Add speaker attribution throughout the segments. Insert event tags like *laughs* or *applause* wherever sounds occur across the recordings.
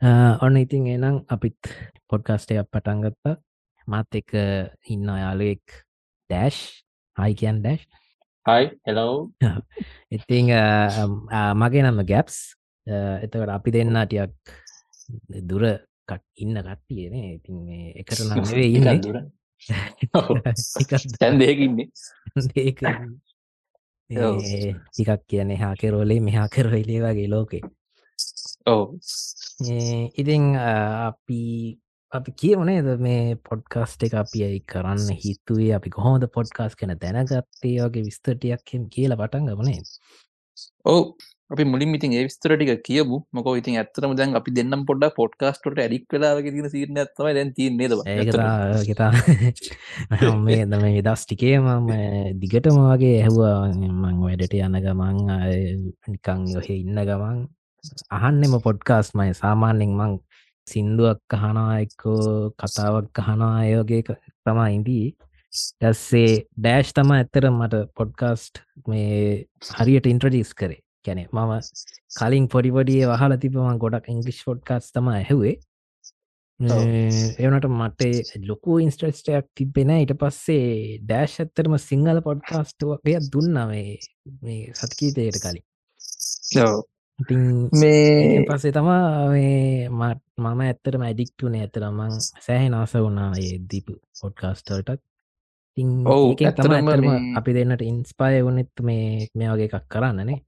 Speaker 1: ඔන්න ඉතින් එනම් අපිත් පොඩ්කාස්ටයක් පටන්ගත්තා මත් එක ඉන්න යාලුවෙක් ඩෑෂ් හයි කියන් ඩෑෂ්
Speaker 2: හයි හෙලෝ
Speaker 1: ඉතිං මගේ නම ගැප්ස් එතකට අපි දෙන්න ටියක් දුර කට ඉන්න කට්ටියන ඉතින් එකට නවේ ඉන්න.
Speaker 2: දුර. *laughs* තැන්දකින්නේ
Speaker 1: ටිකක් කියන හා කෙරෝලේ මෙහා කෙරොයිලේ වගේ ලෝකේ
Speaker 2: ඕ
Speaker 1: ඉතිං අපි අපි කියවනේද මේ පොඩ්කාස්ට එක අපි ඇයි කරන්න හිතුවේ? අපි කොහොමද පොඩ්කාස් කන දැනගත්තේ? වගේ විස්තටියක්ෙන් කියලා පටන් ගමනේ
Speaker 2: ඕ අපි මුලින් ඉතින් ඒ විස්තර ටික කියමු. මොක ඉතින් ඇත්තරම දැන් අපි දෙන්නම් පොඩ්ඩ පොඩ්කාස්ටට ඇඩික් වෙලාගේ තින සිරන ඇත්තම දැන් තියන්නේද
Speaker 1: ඒතා මේ දම දස් ටිකේ මම දිගටම වගේ ඇහවා. මං වැඩට යන ගමන් නිකං යොහෙ ඉන්න ගමන් අහන්නෙම පොඩ්කාස් මයි. සාමාන්‍යෙන් මං සින්දුවක් අහනා එක්කෝ කතාවක් අහනා අයෝගේ තමා ඉදී දැස්සේ ඩෑෂ් තම ඇත්තර මට පොඩ්කාස්ට් මේ හරියට ඉන්ට්‍රඩිස් කරේ. කැනෙ මම කලින් පොඩිපොඩිය වහල තිබම ගොඩක් ඉංගලිෂ් ොඩ්කාස් තම ඇහුවේ. එවනට මට ලොකු ඉන්ස්ට්‍රස්ටයක් තිබෙන ඉට පස්සේ ඩෑශ් ඇත්තරම සිංහල පොඩ්කාස්ට්ය දුන්නවේ මේ සත්කීතයට කලින් ඉතින් මේ පස්සේ තමා මට මම ඇත්තට මැඩික්ටුන ඇතරමං සෑහෙන ආස වුණා ඒ දීපු පොඩ්කාස්ටර්ටත් තින් තම අපි දෙන්නට ඉන්ස්පාය වනෙත් මේ මේ වගේ එකක් කරන්නනේ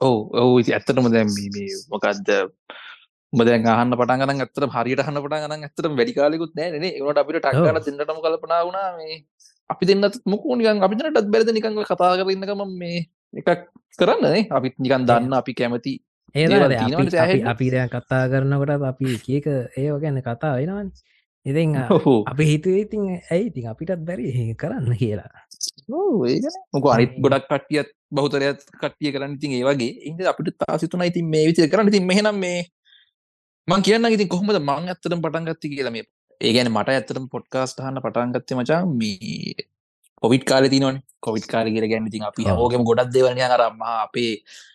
Speaker 2: ඔවු ඔවු ඇත්තටම දැම් මොකක්ද බදැන් අහන්න පටගන ඇතර හරියට හන්න පටගන ඇතර වැඩිකාලෙකුත් නෑන ඒට අපිට ටක්ගල දෙන්නටම කල්පනා වුණා. මේ අපි දෙන්නත් මුකුනිකන් අපිටටත් බැරද නිකං කතා කරන්නකම මේ එකක් කරන්න අපිත් නිකන් දන්න අපි කැමති
Speaker 1: ඒ අපි දැ කතා කරනකොට අපි කියක ඒ ගැන කතා වෙනවන්. ඉතින් අපි හිතුවේ ඉතින් ඇයි ඉතින් අපිටත් බැරි කරන්න කියලා.
Speaker 2: මොක අනිත් ගොඩක් කටියත් බෞතරයත් කටිය කරන්න ඉතින් ඒ වගේ. ඉද අපිට තාසිතුන ඉතින් මේ විච කරන්න. ඉතින් මෙහෙනම් මේ මං කියන්න ඉතින් කොහොමද මං ඇත්තටම පටන්ගත්ති කියලා මේ. ඒ ගැන මට ඇත්තටම පොඩ්කාස්ට හන්න පටන්ගත්තේ මචා මේ කොවිට් කාල තිනවන කොවිට් කාල කියර ගැන්න ති අපි හෝගම ගොඩක් දෙවලය කරම අපේ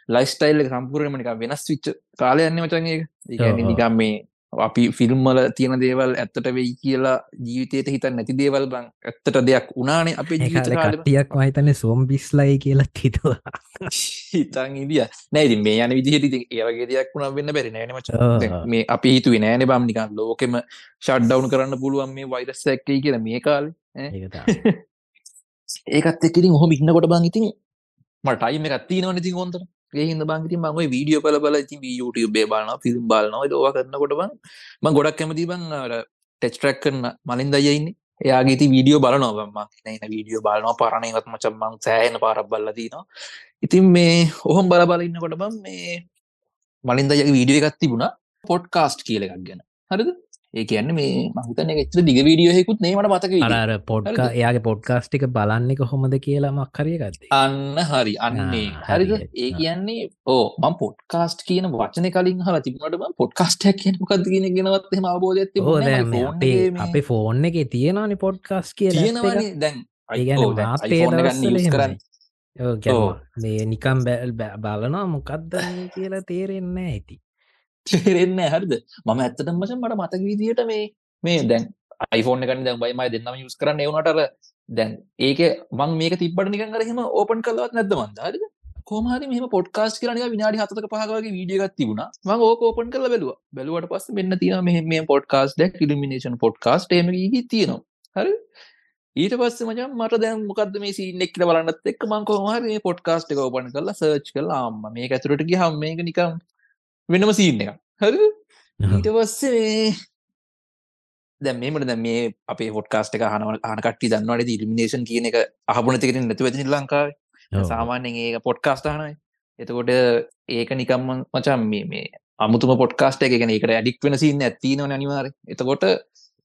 Speaker 2: ලයිස්ටයිල් සම්පූර්ණමනික වෙනස් විච්ච කාලයන්න මචන්ගේ නිකම් මේ අපි ෆිල්ම්මල තියෙන දේවල් ඇත්තට වෙයි කියලා ජීවිතයට හිත නැති දේවල් බං ඇත්තට දෙයක් උනානේ අපේ
Speaker 1: ජීවිතටියක් වහිතන සෝම් බිස්ලයි කියලා හිතුව.
Speaker 2: හිතන් ඉදිය නැති මේ යන විදිහට ඒවගේ දෙයක් වුණ වෙන්න බැරි නෑන මච. මේ අපි හිතුව නෑන බම් නිකන් ලෝකෙම ෂඩ්ඩවුන් කරන්න පුළුවන් මේ වෛරස් ඇක්කයි කියල මේ කාල ඒකත් එක්කිරින් හොම ඉන්නකොට බං ඉතින් මට ටයිම එකත්ති නවන ඉතින් හොන්තර ඒහිද බංගති මගේ වීඩියෝ පල බල ති YouTube බලන ෆිල්ම් බලනවා දවා කරන්නකොට බං ම ගොඩක් කැමති බං ටෙස්ටරක් කරන්න මලින් දයයින්නේ එයාගේති වීඩියෝ බලනොවම නන වීඩියෝ බලනවා පරණයවත් මචම්මං සෑහන පාරක් බල්ලතිනවා ඉතින් මේ ඔහොම බල බල ඉන්නකොට බම් මේ මලින් දයගේ වීඩියෝ එකත් තිබුණා පොඩ්කාස්ට් කියල එකක් ගැන. හරිද? ඒ කියන්න මේ මහිතන එච්ච දිග වීඩියෝහෙකුත් නේමට මතක
Speaker 1: අර පොඩ්කා එයාගේ පොඩ්කාස්ටික බලන්නේ කොහොමද කියලා මක්කරියගත්ත
Speaker 2: අන්න හරි අන්නේ. හරිද? ඒ කියන්නේ ඕ මම් පොඩ්කාස්ට් කියන වචන කලින් හල තිබුණටම පොඩ්කාස්ටයක් කියන මොකක්ද කියන ගෙනවත් එම අවබෝධයක්
Speaker 1: අපේ අපේ ෆෝන් එක තියෙනවානි පොඩ්කාස් කිය
Speaker 2: දැන්
Speaker 1: කරන්න. මේ නිකම් බැල් බලනවා මොකක්ද කියලා තේරෙන්න ඇති
Speaker 2: තේරෙන්න හරිද? මම ඇත්තටම මචන් මට මතක විදියට මේ මේ දැන් iPhoneෆෝන් එකන දැන් බයිමයි දෙන්නම යුස් කරන්න. එවනටර දැන් ඒක මං මේක තිබට නිකන් කරහෙම ඕපන් කලවත් නැද මන්දාරිද කොමහරි මෙම පොඩ්කාස් කරන විනාඩි හතක පහගේ වීඩියගත් තිබුණ. ම ඕක ඕපන් කල බැලුව. බැලුවට පස්ස මෙන්න තින මෙ මේ පොඩ්කාස් ඩක් ඉලිමිනේෂන් පොඩ්කාස්ට ම තියෙනවා. හරි ඊට පස්ස මචන් මට දැන් මොකද මේ සින්නෙක් බලන්නත් එක් මං කොහමහර මේ පොඩ්කාස්ට එක ඕපන් කරලා සර්ච් කලා අම්ම මේ ඇතුරට ගහම් මේක නිකම් වෙනම සීන් එක හරි ඊට පස්සේ දැ මේමට දැ මේ අපේ හොට්කාස්ට එක හනව හනකට්ටි දන්නවට ඉල්ිමිනේෂන් කියන එක අහබුණ තිකරින් නැතුව ඇති ලංකාව? සාමාන්‍යෙන් ඒක පොඩ්කාස්ට හනයි එතකොට ඒක නිකම්ම මචම් මේ මේ අමුතුම පොඩ්කාස්ට එක. එකට ඇඩික් වෙන සින්න ඇතින අනිවාර එතකොට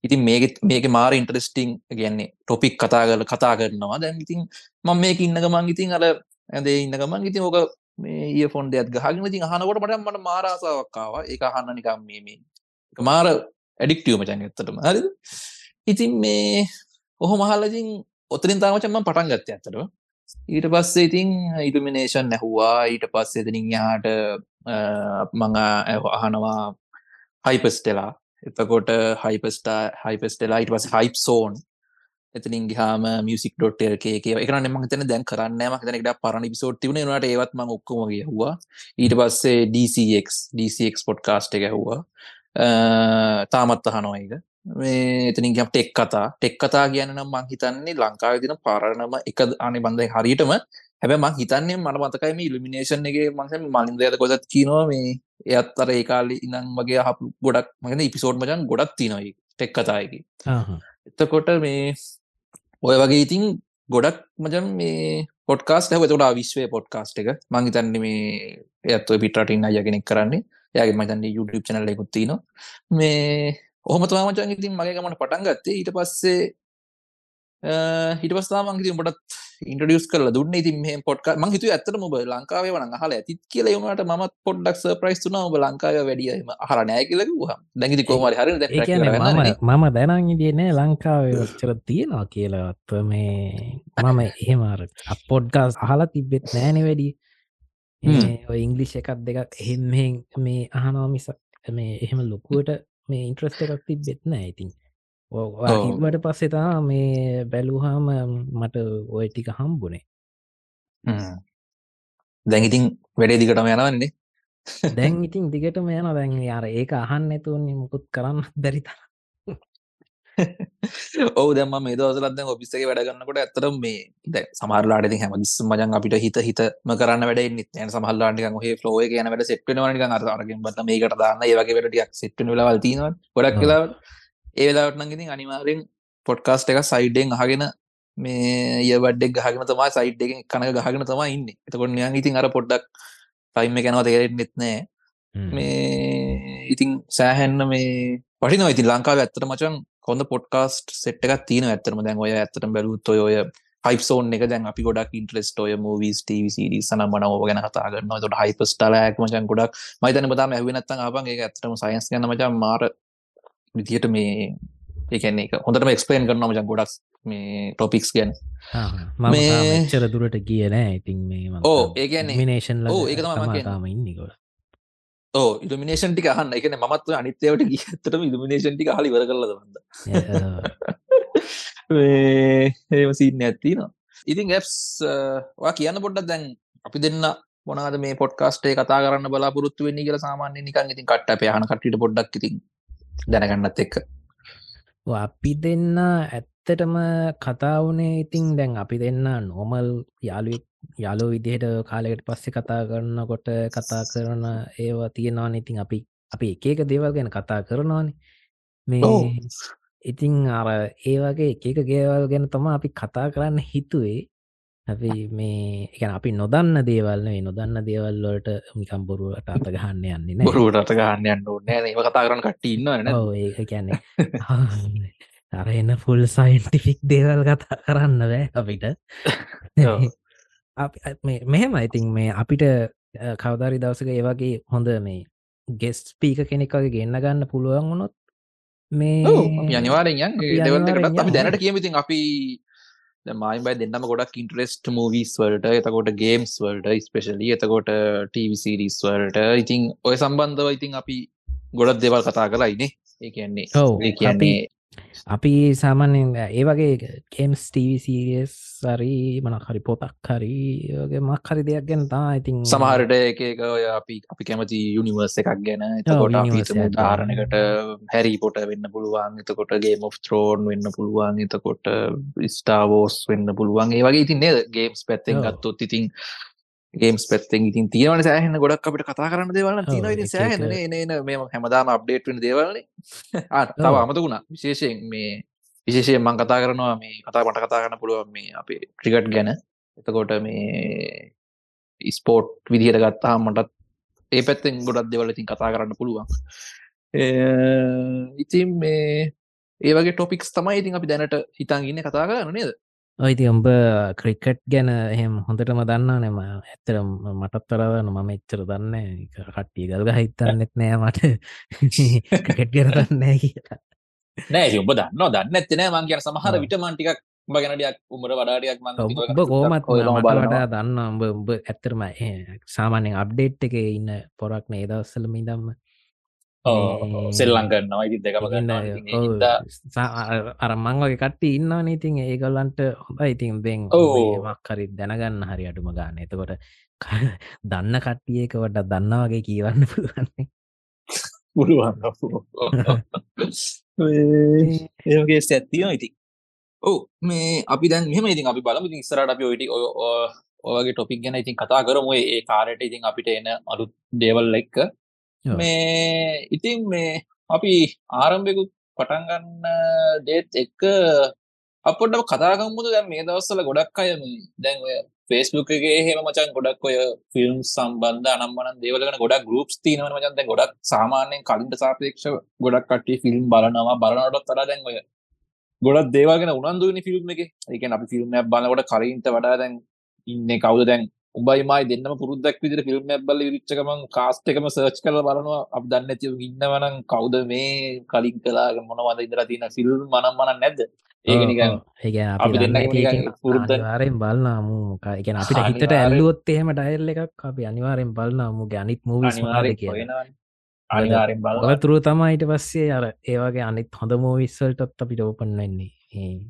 Speaker 2: ඉතින් මේක මේක මාර ඉන්ට්‍රස්ටිං ගැන්නේ ටොපික් කතා කරල කතා කරනවා. දැන් ඉතින් මම මේක ඉන්න ගමන් ඉතින් අර ඇදේ ඉන්න ගමන් ඉතින් ඕක මේ ඒ ෆොන් දෙයක් ගහගෙන ති හනකොට මට මට මාරාසාවක්කාව එක අහන්න නිකම් මේ මාර ඇඩික්ටියම චන් ඇත්තටම. හරි ඉතින් මේ ඔහො මහල්ලතින් ඔතරින් තාමචන්ම පටන් ගත්ත ඇතට ඊට පස්සේ ඉතින් ඉල්ිමිනේෂන් නැහවා. ඊට පස්සේ තිනින් යාට මඟ අහනවා හයිපස්ටෙලා එතකොට හයිපස්ටා හයිපස්ටෙලා ඉට පස් හයිප් සෝන් එතනින් ගහම මියසික් ඩොට් එක එකන ම තන දැන් කරන්න. ම තනට පරණ පිසෝට් තිබුණ නට ඒවත්ම ඔක්කොමගේ හවා ඊට පස්සේ DCX DCX පොඩ්කාස්ට් එක හවා තාමත් අහනවා එක මේ එතනින් ගම් ටෙක් කතා. ටෙක් කතා කියන්න නම් මං හිතන්නේ ලංකාව දින පරණම එක අනි බන්ධය හරියටම හැබ මං හිතන්නේ මට මතකයිම ඉල්ිමිනේෂන් එක මස මලින්දයද කොසත් කියනවා මේ එයත් අර ඒකාල ඉනම් වගේ හ ගොඩක් මගන ඉපිසෝඩ් මචන් ගොඩක් තිනොයි ටෙක් කතායකි එතකොට මේ ඔය වගේ ඉතින් ගොඩක් මජම් මේ පොඩ්කාස්ට හ තොට විශ්වය පොඩ්කාස්ට එක. මංහිතන්න මේ එත් පිටටින් අයගෙනෙක් කරන්නේ. යාගේ මතන්න YouTube චනල එකකුත්තින මේ ඔහොමතවා මචන් ඉතින් මගේ ගමට පටන් ගත්තේ. ඊට පස්සේ හිට පස්සා මංගති උඹටත් ඉන්ටඩියස් කරල දුන්න. ඉතින් මේ පොට්ක මං හිතු ඇත්තට මොබ ලංකාවේ වන හල ඇතිත් කියල වුණට ම පොඩ්ඩක් ප්‍රයිස් තුන ඔබ ලංකාව වැඩියම හර නෑ කියලකුහ දැඟති කෝමර හරි
Speaker 1: මම දැනන් ඉදියනෑ ලංකාවේ ඔච්චර තියෙනවා කියලාත්ව මේ මම එහෙමර අපොඩ්ගස් අහලා තිබෙත් නෑනෙ වැඩි. ඉංගලිෂ් එකක් දෙකක් එහෙම මේ අහනවා මිසක් මේ එහෙම ලොකුවට මේ ඉන්ට්‍රස්ට එකක් තිබෙත්න ඉතින් ට පස්සෙතා මේ බැලූහාම මට ඔය ටික හම්බුනේ.
Speaker 2: දැන් ඉතින් වැඩේ දිගටම යනවන්නේ
Speaker 1: දැන් *laughs* ඉතින් දිගටම යන දැන් අර ඒක අහන්න ඇතුවන්නේ මුකුත් කරන්න බැරිත
Speaker 2: ඔව. දැම මේ දවසලද ඔපිස්සක වැඩගන්නකොට ඇතරම් මේ ද සමාරලාට හැම දිස් මජන් අපිට හිත හිතම කරන්න වැඩ නිත සමහල්ලාට හේ ෆලෝ කියන වැඩ සෙට්න නික අරගෙන් බත මේකට දාන්න ඒවගේ වැඩටියක් සෙට්න ලවල්තින ගොඩක් කලාවට ඒ වෙලාවට නගිතින් අනිවාරෙන් පොඩ්කාස්ට එක සයිඩ්ඩෙන් අහගෙන මේ ය වඩක් ගහගෙන තමා සයිට් එක කනක ගහගෙන තමා ඉන්න. එතකොට නියන් ඉතින් අර පොඩ්ඩක් ටයිම කෙනව තේරෙත් නෙත්නෑ මේ ඉතින් සෑහැන්න මේ පටිනව ඉතින් ලංකාව ඇත්තට මචන් කොඳ පොඩ්කාස්ට් සෙට් එකක් තියෙන ඇත්තරම දැන් ඔය ඇත්තට බැලුත් ඔය හයිපසෝන් එක දැන් අපි ගොඩක් ඉන්ට්‍රෙස්ට ඔය මූවිස් ටවිසිඩ සන මනව ගැන කතාගන්න තොට හයිපස්ටලයක් මචන් ගොඩක්. මයිතන බතාම ඇවිනත්තන් ආපන්. ඒ ඇත්තම සයින්ස් ගන්න මචන් මාර විදිහට මේ ඒකන්නේ එක හොඳටම එක්ස්පේන් කරනම ජ ගොඩක් මේ ටොපික්ස් ගැන.
Speaker 1: මේ චර දුරට කිය නෑ. ඉතින් මේ
Speaker 2: ඕ ඒගැන්නේ
Speaker 1: මිනේෂන්
Speaker 2: ඕ ඒක
Speaker 1: ම ඉන්නකොට
Speaker 2: ඕ ඉල්ිනේෂන් ටික හන්න එකන මත් අනිත්‍යවට ගියත්තටම ඉල්ිනේෂන් ටික හලි වර කරලද ඒම සිීන්න ඇත්තිනවා ඉතින් ඇස් වා කියන්න පොඩ්ඩක් දැන් අපි දෙන්න මොනාද මේ පොඩ්කාස්ටේ කතා කරන්න බලාපොරත්තු වෙන්නේ කියල සාමාන්‍ය නිකන් ඉතින් කට්ට පයහන කටට පොඩ්ඩක් ඉතින් දැනගන්නත් එක්ක.
Speaker 1: අපි දෙන්න ඇත්තටම කතාවනේ ඉතින් දැන් අපි දෙන්න නොමල් යාලුවෙක් යාලෝ විදිහට කාලෙකට පස්සෙ කතා කරන්නකොට කතා කරන ඒවා තියෙනවා ඉතින් අපි අපි එකක දේවල් ගැන කතා කරනවානේ. මේ ඉතිං අර ඒවගේ එකක ගේවල් ගැන තම අපි කතා කරන්න හිතුවේ අපි මේ එක අපි නොදන්න දේවල්න නොදන්න දේවල්ලට මිකම් බොරුවට අත ගහන්න යන්නේ
Speaker 2: බොරුවට අත ගහන්න යන්න නෑ. ඒ කතා කරන කට ඉන්න
Speaker 1: ඒක කියන්නේ. *laughs* අර එන්න ෆුල් සයින්ටිෆික් දේවල් කතා කරන්න බෑ අපිට. *laughs* මෙහෙම ඉතින් මේ අපිට කවදාරි දවසක ඒවගේ හොඳ මේ ගෙස් පීක කෙනෙක් වගේ ගන්න ගන්න පුළුවන් වුණොත්
Speaker 2: මේ අනිවාරෙන් දෙවල්කට අපි දැනට කියමතින් අපි මයි බයි දෙන්නම ගොඩක් ඉන්ට්‍රෙස්ට මූවිස් වලට එතකොට ගේම්ස් වලට ස්පෙශලි එතකොට ටීවිසිරිස් වලට. ඉතින් ඔය සම්බන්ධව ඉතින් අපි ගොඩක් දෙවල් කතා කරයිනේ ඒ කියන්නේ
Speaker 1: ඔව
Speaker 2: කියන්නේ
Speaker 1: අපි සාමාන්‍යෙන් ඒ වගේ කේම්ස් ටීවිසිරියස් සරි මනක් හරි පොතක් හරිගේ මක් හරි දෙයක් ගැන තා ඉතින්
Speaker 2: සමහරට එක ඔය අපි අපි කැමති යුනිවර්ස එකක් ගැන. එතකොට ධාරණකට හැරි පොට වෙන්න පුළුවන්. එතකොට ගේ මෝ ත්‍රෝන් වෙන්න පුළුවන්. එතකොට ස්ටාවෝස් වෙන්න පුළුවන්. ඒ වගේ ඉතින් ගේම්ස් පැත්තෙන් ගත්තොත් ඉතින් ගේම්ස් පැත්තෙන් ඉතින් තියෙනවන සෑහන ගොඩක් අපිට කතා කරන්න දේවල තින ඉති සෑහන නන මෙම හැමදාම අප්ඩේට් වෙන දේවල්න *laughs* තව අමතකුණා විශේෂයෙන් මේ විශේෂයෙන් මං කතා කරනවා මේ කතා මට කතා කරන්න පුළුවන් මේ අපේ ට්‍රිකට් ගැන. එතකොට මේ ස්පෝට් විදිහයට ගත්තා මටත් ඒ පැත්තෙන් ගොඩක් දෙවල ඉතින් කතා කරන්න පුළුවන්. ඉතින් මේ ඒවගේ ටොපික්ස් තමයි ඉතින් අපි දැනට හිතන් ඉන්න කතා කරන්න නේද
Speaker 1: ඔයිති උඹ ක්‍රිකට් ගැන එහෙම හොඳටම දන්නා නෙම ඇත්තර මටත් තරවන මම එච්චර දන්න කට්ටිය ගල්ග හිතන්නෙත් නෑ මට. ක්‍රිකට් ගැන දන්නෑ කියලා.
Speaker 2: නෑ ඔබ දන්න දන්න ඇත්තනෑ මං කියන සමහර විටමන්ටිකක් ගැනඩයක් උමර වඩාඩයක්
Speaker 1: ඔබ කෝමත් වඩා දන්න උඹ උඹ ඇත්තරම සාමානෙන් අප්ඩේට් එක ඉන්න පොරක් නේ. දවස්සල මිදම්ම
Speaker 2: සෙල්ලං කරනවා ඉති දෙකම
Speaker 1: අරමං වගේ කට්ටි ඉන්නවන. ඉතින් ඒගොල්ලන්ට හොඳ ඉතින් බෙන් මක්කරි දැනගන්න හරි අඩුම ගන්න. එතකොට *laughs* දන්න කට්ටියක වට දන්න වගේ කියවන්න පුළුවන්නේ
Speaker 2: පුළුවන් *laughs* ඒගේ සැත්තියෝ ඉති ඕ මේ අපි දැන් මෙම ඉතින් අපි බලමු. ඉතින් ඉස්සරට අපි ඔයිටි ඔයගේ ටොපික් ගැන ඉතින් කතා කරමු. ඒ කාරයට ඉතින් අපිට එන අලුත් දේවල් එක්ක මේ ඉතින් මේ අපි ආරම්භයකුත් පටන්ගන්න දේත් එක්ක අපට කතාගම්මුද දැන් මේ දවස්සල ගොඩක් අය දැන් ඔය ෆේස්බුක්ගේ හෙම මචන් ගොඩක් ඔය ෆිල්ම් සම්බන්ධ අනම්මන දේවලගෙන ගොඩක් ගරුප්ස් තිනවන මචන්ත ගොඩක් සාමාන්‍යයෙන් කලින්ට සාපේක්ෂ ගොඩක් කටේ ෆිල්ම් බලනවා බලනටත් තර දැන් ඔය ගොඩක් දේවාගෙන උනන්දුවනි ෆිල්ම් එක. එක අපි ෆිල්ම් බලකොට කලින්ට වඩා දැන් ඉන්න කවුද? දැන් උබයිමයි දෙන්නම පුරුද්දක් විදිර ෆිල්ම් බල විච්චකමන් කාස්ට එකම සර්ච් කල බලනවා. අප දන්න ඇති ඉන්නවනම් කවුද මේ කලින් කලාග මොනවද ඉදර තින ෆිල්ම් මනම් මනන් නැද්ද? ඒකනිකන්
Speaker 1: අපි දෙන්න පුරුද්ද ආරෙන් බලනාමු එකන අපිට හිතට ඇල්ලුවොත් එහෙම ඩයිල් එකක් අපි අනිවාරෙන් බලනාමු ගැනිත් මූවිස්
Speaker 2: අනිවාරෙන් බල
Speaker 1: තුරු තමයිට පස්සේ අර ඒවගේ අනිත් හොඳ මූවිස්සල්ටත් අපිට ඕපන් වෙන්නේ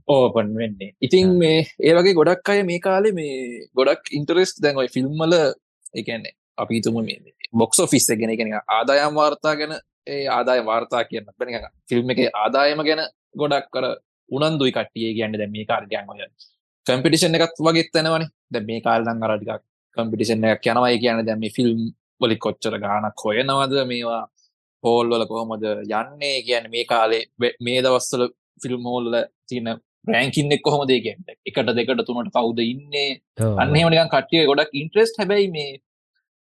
Speaker 2: ඕපන් වෙන්නේ. ඉතින් මේ ඒවගේ ගොඩක් අය මේ කාලේ මේ ගොඩක් ඉන්ටරෙස් දැන් ඔයි ෆිල්ම්මල එකන්නේ අපිතුම මේ බොක්ස් ෆිස් ගෙන එකෙන ආදායම් වාර්තා ගැන ඒ ආදාය වාර්තා කියන්න බැනි ෆිල්ම් එක ආදායම ගැන ගොඩක් කර උනන්දුයි කට්ටිය. කියන්න දැ මේ කාර්ගයන් ඔය කම්පිටිෂන් එකත් වගේ තැනවන දැ මේ කාල්දන් අරටිකක් කම්පිටිෂන් එකක් යනවයි කියන දැම ෆිල්ම් වලි කොච්චර ගානක් හොයනවද මේවා? පෝල්වල කොහොමද යන්නේ? කියන්න මේ කාලේ මේ දවස්සල ෆිල්ම්මෝල්ල තියන රෑංකින්නෙක් කොහොම දේකෙන් එකට දෙකට තුනට කවුද ඉන්නේ? අන්නේමනිකන් කට්ටිය ගොඩක් ඉන්ට්‍රෙස්ට හැබැයි මේ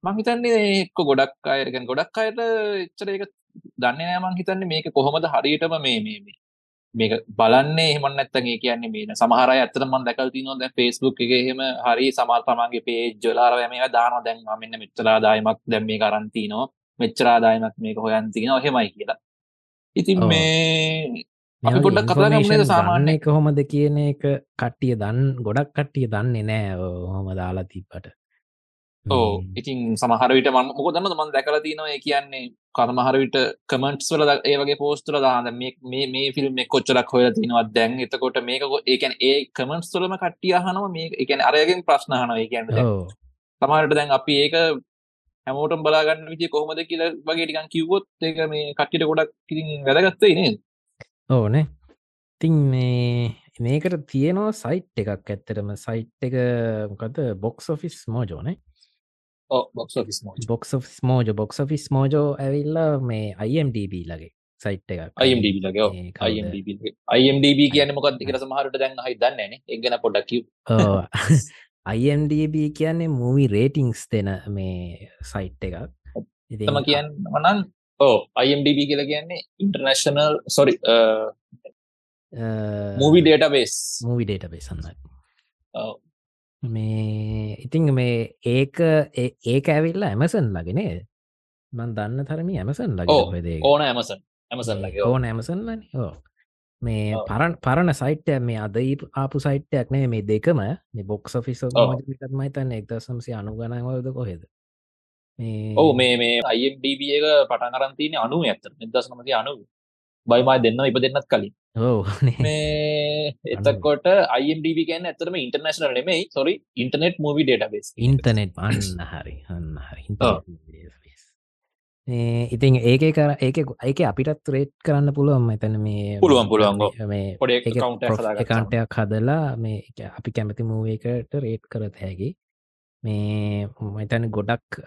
Speaker 2: මංහිතන්නේ එක්ක ගොඩක් අයරගෙන් ගොඩක් අයට එච්චර එක දන්න නෑමං හිතන්නේ මේක කොහොමද හරියටම මේ මේ මේක බලන්නේ? එහමන් නැත්තගේ කියන්නේ මේ සමහර ඇත්තට මන් දැකල් තිනො දැ ෆෙස්බුක් එක එහෙම හරි සමල් පමන්ගේ පේ ජොලාර මේ දාන දැන් මෙන්න මෙච්චලාදායමක් දැම් මේ කරන්තිනෝ මෙච්චරාදායමක් මේක හොයන්තින හෙමයි කියලා. ඉතින් මේ කතා කරමුද සාමාන්‍ය
Speaker 1: කොහොමද කියන එක කට්ටිය දන් ගොඩක් කට්ටිය දන්නේ නෑ හොම දාලා තිබ්බට.
Speaker 2: ඕ ඉතින් සමහරවිට ම මොක දන්න මන් දැකල තිනවා කියන්නේ කර්මහරවිට කමෙන්ට්ස් වල ඒවගේ පෝස්තුල දාන්න මේ මේ ෆිල්ම් කොච්චලක් හොය තිනවත් දැන්? එතකොට මේක ඒකන ඒ කමෙන්ට්ස් තුලම කට්ටිය හනම මේ එකන අරයගෙන් ප්‍රශ්න හනව කියන්න තමරට දැන් අපි ඒක හැමෝටම් බලාගන්න විදි කොහොමද කියල වගේ ටිකන් කිව්වොත් ඒක මේ කට්ටිට ගොඩක් ඉතින් වැදගත්තේ නේද
Speaker 1: ඕනේ තින් මේ මේකට තියෙනවා සයිට් එකක් ඇත්තටම සයිට් එක මොකද box office මෝජෝනේ
Speaker 2: box
Speaker 1: box Mojo box office Mojo ඇවිල්ලා මේ අයිම්ඩබ ලගේ සයිට් එක
Speaker 2: අයිම්ඩබ ලගේ අයිම්ඩබ කියන මොකත් එක සමහරට දැන් හයි දන්නන එක්ගන පොඩක්
Speaker 1: අයිම්ඩබ කියන්නේ මූවි රේටිංස් දෙන මේ සයිට් එකක්
Speaker 2: තම කියන්න මනන් ඕ අයිම්ඩබ කියල කියන්නේ international sorry movie database
Speaker 1: movie data බේසන්න මේ ඉතිං මේ ඒක ඒක ඇවිල්ල ඇමසන් ලගෙනේ මන් දන්න තරමි ඇමසන් ලග
Speaker 2: ඕන ඇමසන් ඇමසන් ලගේ
Speaker 1: ඕන ඇමසන් ලන ඕ මේ පරණ පරණ සයිට්ය මේ අද ආපු සයිට්යක් නෑ මේ දෙකම මේ බොක්ස ෆිස මයි තන්න එක්දසම්සි අනුගනවද කොහෙද
Speaker 2: ඔවු මේ මේ අයිඩබ එක පටන් අරන්තින අනු ඇත නිදස් නමති අනු බයිමයි දෙන්න ඉප දෙන්නත් කලින්. මේ *laughs* එතකොට අයිඩබ ගැන ඇතරම international නෙමයි. Sorry internet movie database
Speaker 1: internet අන්න හරි අන්න ඉතින් ඒක කර ඒක ඒක අපිටත් රේට් කරන්න පුළුවන් මෙතන මේ
Speaker 2: පුළුවන් පුළුවන්.
Speaker 1: මේ කවන්ටයක් හදලා මේ අපි කැමති මූවකට රේට් කරත හැකි මේ මතන ගොඩක්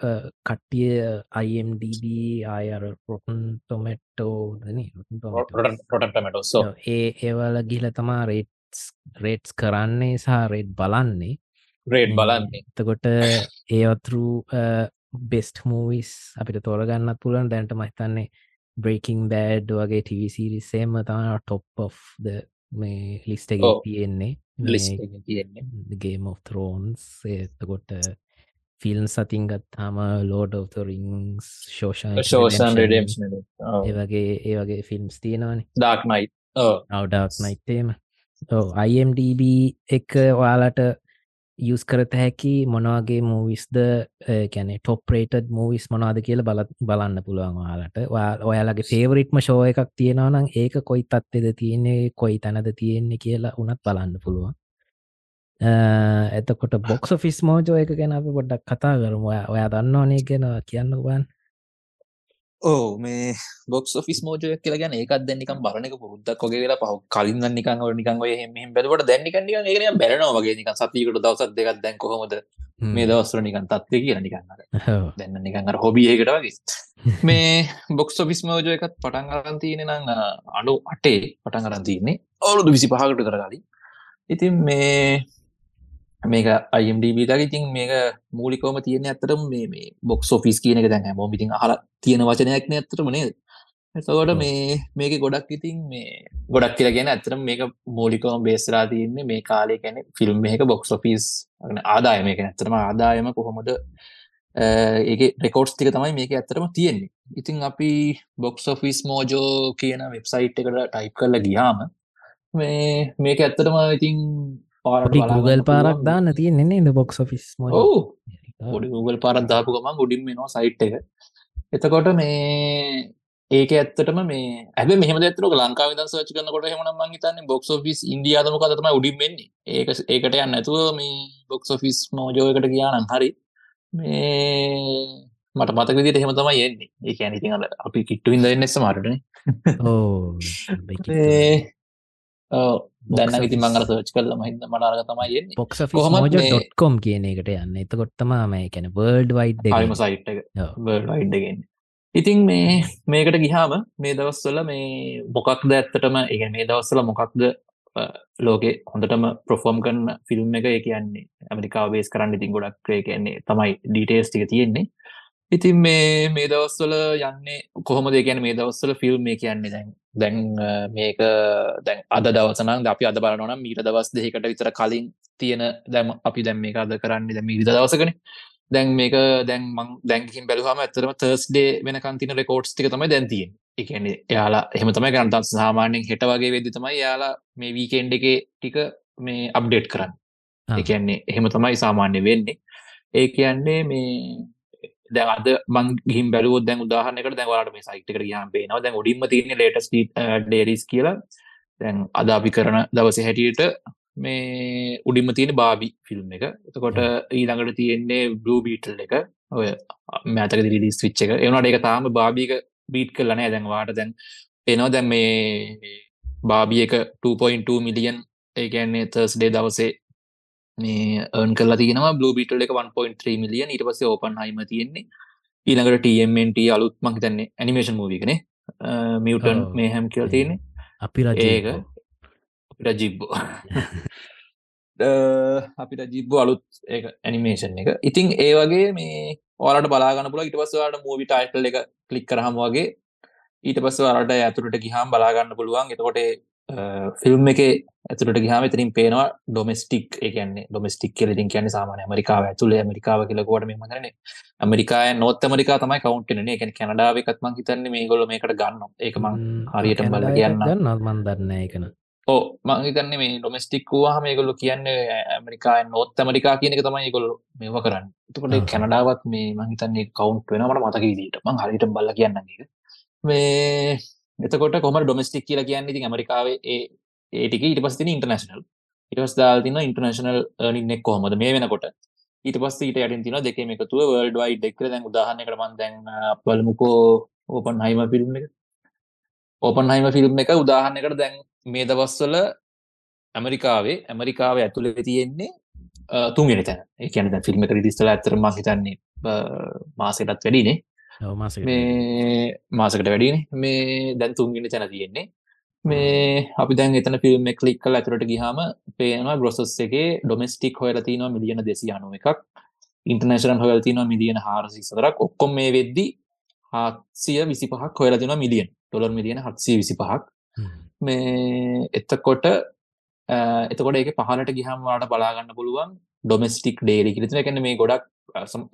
Speaker 1: කට්ටිය අයිම්ඩB අයර පොටන් ටොමෙට්ටෝ ඒ ඒවල ගිල තමා රේට්ස් රේට්ස් කරන්නේ සහ රේට් බලන්නේ.
Speaker 2: රේට් බලන්නේ.
Speaker 1: එතකොට ඒවතුරු බෙස්ට මූවිස් අපිට තෝරගන්නත් පුලන් දැන්ට මහිතන්නේ බ්‍රේකින් බෑඩ් වගේ ටිවිසිරිසේම තම ටොප් of මේ ලිස්ට එක තියෙන්නේ. ගේම් of තරෝන්ස් එතකොට ෆිල්ම් සතින් ගත්තාම ලෝඩ of රිංස් ශෝෂන්
Speaker 2: ශෝෂන්
Speaker 1: ඒවගේ ඒ වගේ ෆිල්ම්ස් තියෙනවානේ.
Speaker 2: ඩක් නයි
Speaker 1: අවඩක් නයිත්තේම අයිම්ඩB එක ඔයාලට යස් කරත හැකි මොනවාගේ මූවිස්ද කැනෙ ටොප්රේටඩ් මූවිස් මොනාද කියල බල බලන්න පුළුවන් වාලට ඔයාලගේ ෆේවරිට්ම ෂෝ එකක් තියෙනවනම් ඒක කොයි තත්වෙද තියන්නේ කොයි තැනද තියෙන්නේ කියලා උනත් බලන්න පුළුවන්. එතකොට බොක්ස ෆිස් මෝජෝ එක ගැන අපි පොඩ්ඩක් කතා කරම. ඔයා දන්නවනේ කියෙන කියන්න බන්
Speaker 2: ඕ මේ බොක්ස් ෆිස් මෝජය කියල ගැන ඒකත් දැන්නිකම් බරනක පුරුද්දක් වගේ වෙලා පහ කලින් නිකන් නිකන් ඔය හෙම බැලවට දැන්නික නික ඒ බැරනවා වගේ නික සතිකට දවසත් දෙකක් දැන් කොහොමද? මේ දවස්ර නිකන් තත්ව කිය නිකන්න දැන්න නිකන් අර හොබියකට වගේ. *laughs* මේ බොක්ස් ෆිස් මෝජය එකත් පටන් අරන් තියෙන නම් අඩු අටේ පටන් අරන් තියන්නේ අවුරුදු විසි පහකට කරගලි ඉතින් මේ මේක අයිම්ඩබීතක ඉතින් මේක මූලිකෝම තියෙන ඇතරම් මේ මේ බොක්ස් ෝෆිස් කියන එක දැන් හැමෝම ඉතින් අහල තියෙන වචනයක්න ඇතරම නේද? එතකොට මේ මේක ගොඩක් ඉතින් මේ ගොඩක් කියලගෙන ඇතරම් මේක මූලිකෝම බේස්රා තියන්නේ මේ කාලය ගැන ෆිල්ම් එක බොක්ස් ෝෆිස් ආදාය මේක ඇතරම ආදායම කොහොමද? ඒක රෙකෝඩ්ස් ටික තමයි මේක ඇත්තරම තියෙන්නේ. ඉතින් අපි බොක්ස් ෝෆිස් මෝජෝ කියන වෙබ්සයිට් එකට ටයිප් කරලා ගියාම මේ මේක ඇත්තටම ඉතින්
Speaker 1: පොඩි Google පාරක් දාන්න තිය නෙන්නේ ද බොක්ස් ෆිස්
Speaker 2: පොඩි Google පාරත් දාපු ගමන් ගොඩින් මෙනවා සයිට් එක. එතකොට මේ ඒක ඇත්තටම මේ ඇබ මෙහම ඇතර ලංකාව ද සච කනකොට හම මංහිතන්න බොක්ස් ෆිස් ඉන්දියාදම කතම උඩින් වෙන්නේ. ඒක ඒකට යන්න ඇතුව මේ බොක්ස් ෆිස් මෝජෝයකට කියනම් හරි. මේ මට මතක විදිට හෙම තමයි යන්නේ ඒ ඇනිති අපි කිට්ටු ඉද එන්න සමාටන දැන්න ඉති මංගල සර්ච් කල්ල මහිද මනාරග තමයි න්නේ
Speaker 1: පොක්ස කොම් කියන එකට යන්න. එතකොත්තමම එකැන වර්ඩ් වයිඩ්
Speaker 2: ම සයිට් වයිඩ්ගෙන ඉතින් මේ මේකට ගිහාම මේ දවස්වල මේ මොකක්ද ඇත්තටම ඒ මේ දවස්සල මොකක්ද ලෝකෙ හොඳටම ප්‍රොෆෝම් කරන්න ෆිල්ම් එක කියන්නේ ඇමරිකා වේස් කරන්න ඉතින් ගොඩක් කියන්නේ තමයි ඩීටේස් ටික තියෙන්නේ ඉතින් මේ මේ දවස්වල යන්නේ කොහොමද? ගැන මේ දවස්වල ෆිල්ම් මේ කියන්නේ දැන්. දැන් මේක දැන් අද දවසනම් අපි අද බලනනම් මීට දවස් දෙකට විතර කලින් තියෙන දැම අපි දැම් මේක අද කරන්නේ දැම විද දවසකන. දැන් මේක දැන් මං දැන්කින් බැලුහම ඇතරම තර්ස්ඩේ වෙනකන් තින රෙකෝඩ්ස් ටික තමයි දැන්තියෙන් එකන්නේ එයාලා එහෙම තමයි ගන්තන් සාමාන්‍යෙන් හෙට වගේ වෙදදි තමයි යාලා මේ වීකෙන්ඩ් එක ටික මේ අප්ඩේට් කරන්න. එකන්නේ එහෙම තමයි සාමාන්‍ය වෙන්නේ. ඒ කියන්නේ මේ දැ අද මං ගිහිම් බැලුව දැන් උදාහනකට දැවලට මේ සයිට්ක ගහම් පේනවා. දැන් උඩින්ම තියන්නේ ලේටස් ඩේරිස් කියලා. දැන් අද අපි කරන දවස හැටියට මේ උඩින්ම තියෙන බාබි ෆිල්ම් එක. එතකොට ඊළඟට තියෙන්නේ බ්ලූ බීටල් එක. ඔය මෑතක දිරිදිස් විච්ච එක. එවනට එක තාම බාබික බීට් කරලනෑ දැන් වාට දැන් එනවා. දැන් මේ බාබි එක 2.2 මිලියන් ඒකන්නේ තර්ස්ඩේ දවසේ මේ අර්න් කලා තියෙනවා. බ්ලෝ බිටල් එක 1.3 මිලියන් ඊට පස්සේ ඕපන් හයිම තියෙන්නේ. ඊළඟට TMNT අලුත් මං තන්නේ ඇනිමේෂන් මූවිකනේ මියටන් මේ හැම් කියල තියෙන්නේ.
Speaker 1: අපි
Speaker 2: ඒක. අපිට ජිබ්බෝ අපිට ජිබ්බ අලුත් ඒ ඇනිමේෂන් එක. ඉතින් ඒ වගේ මේ ඕලට බලාගන්න පුල ඉට පස්සවාට මූවි ටයිටල් එක කලික් කරහම වගේ ඊට පස්ස අරට ඇතුරට ගිහම් බලාගන්න පුළුවන්. එතකොට ෆිල්ම් එක ඇතුළට ගහම තරින් පේනවා ඩොමස්ටික් එකන්නේ ඩොමස්ටික් කෙලින් කියන සාමාන මරිකාව ඇතුළ මරිකාව කියලකොට මේ මදරන ඇමරිකාය නොත් මරිකා තමයි කවුන්ටන එක කැනඩාව එකත්මං හිතන්න මේ ගොල මේකට ගන්න ඒක මං හරියට බල කියන්න
Speaker 1: නල්මන් දන්න එකන
Speaker 2: ඕ මංහිතන්න මේ ඩොමස්ටික් වූවා මේගොල්ලු කියන්නේ ඇමරිකාය නොත් ඇමරිකා කියන එක තමයි ගොල්ල මේව කරන්න. තුකට කැනඩාවත් මේ මහිතන්නේ කවුන්ට් වෙනමට මතක විදිට මං හරිට බල්ල කියන්න මේ එතකොට කොම ඩොමස්ටික් කියලා කියන්න? ඉතින් ඇමරිකාවේ ඒටික ඊට පස්තින ඉන්ටර්නශනල් ඉටස් දාල් තින ඉන්ටර්නශනල් නින්නෙක් කොහොමද? මේ වෙනකොට. ඊට පස් ඊට යටින් තින දෙක එකතුව වර්ල්ඩ වයි දෙක්ර දැන් උදාහන්න කරමන් දැන් පලමුකෝ ඕපන් හයිම ෆිල්ම් එක. ඕපන් හයිම ෆිල්ම් එක උදාහන්නකට දැන් මේ දවස්වල ඇමරිකාවේ ඇමරිකාව ඇතුළ තියෙන්නේ තුන්ගෙන තැන. එකන ෆිල්ම් එක රිදිස්තල ඇතරම හිතන්නේ මාසකටත් වැඩිනේ. මේ මාසකට වැඩින මේ දැන් තුන්ගෙන තැන තියෙන්නේ. මේ අපි දැන් එතන ෆිල්ම් කලික් කල් ඇතුරට ගිහාම පේනවා ග්‍රොසස් එක ඩොමස්ටික් හොයලතිනවා මිලියන දෙසි අනුව එකක්. ඉන්ටර්නේශනල් හොයල්තිනවා මිලියන හාරසි සදරක් ඔක්කොම් මේ වෙද්දි හත්සිය විසි පහක් හොයලතින මිලියන් ඩොලර් මිලියන හත්සී විසි පහක් මේ එත්තකොට එතකොට ඒක පහලට ගිහම් වාට බලාගන්න පුළුවන් ඩොමස්ටික් ඩේරි කිරිතන එකන මේ ගොඩක්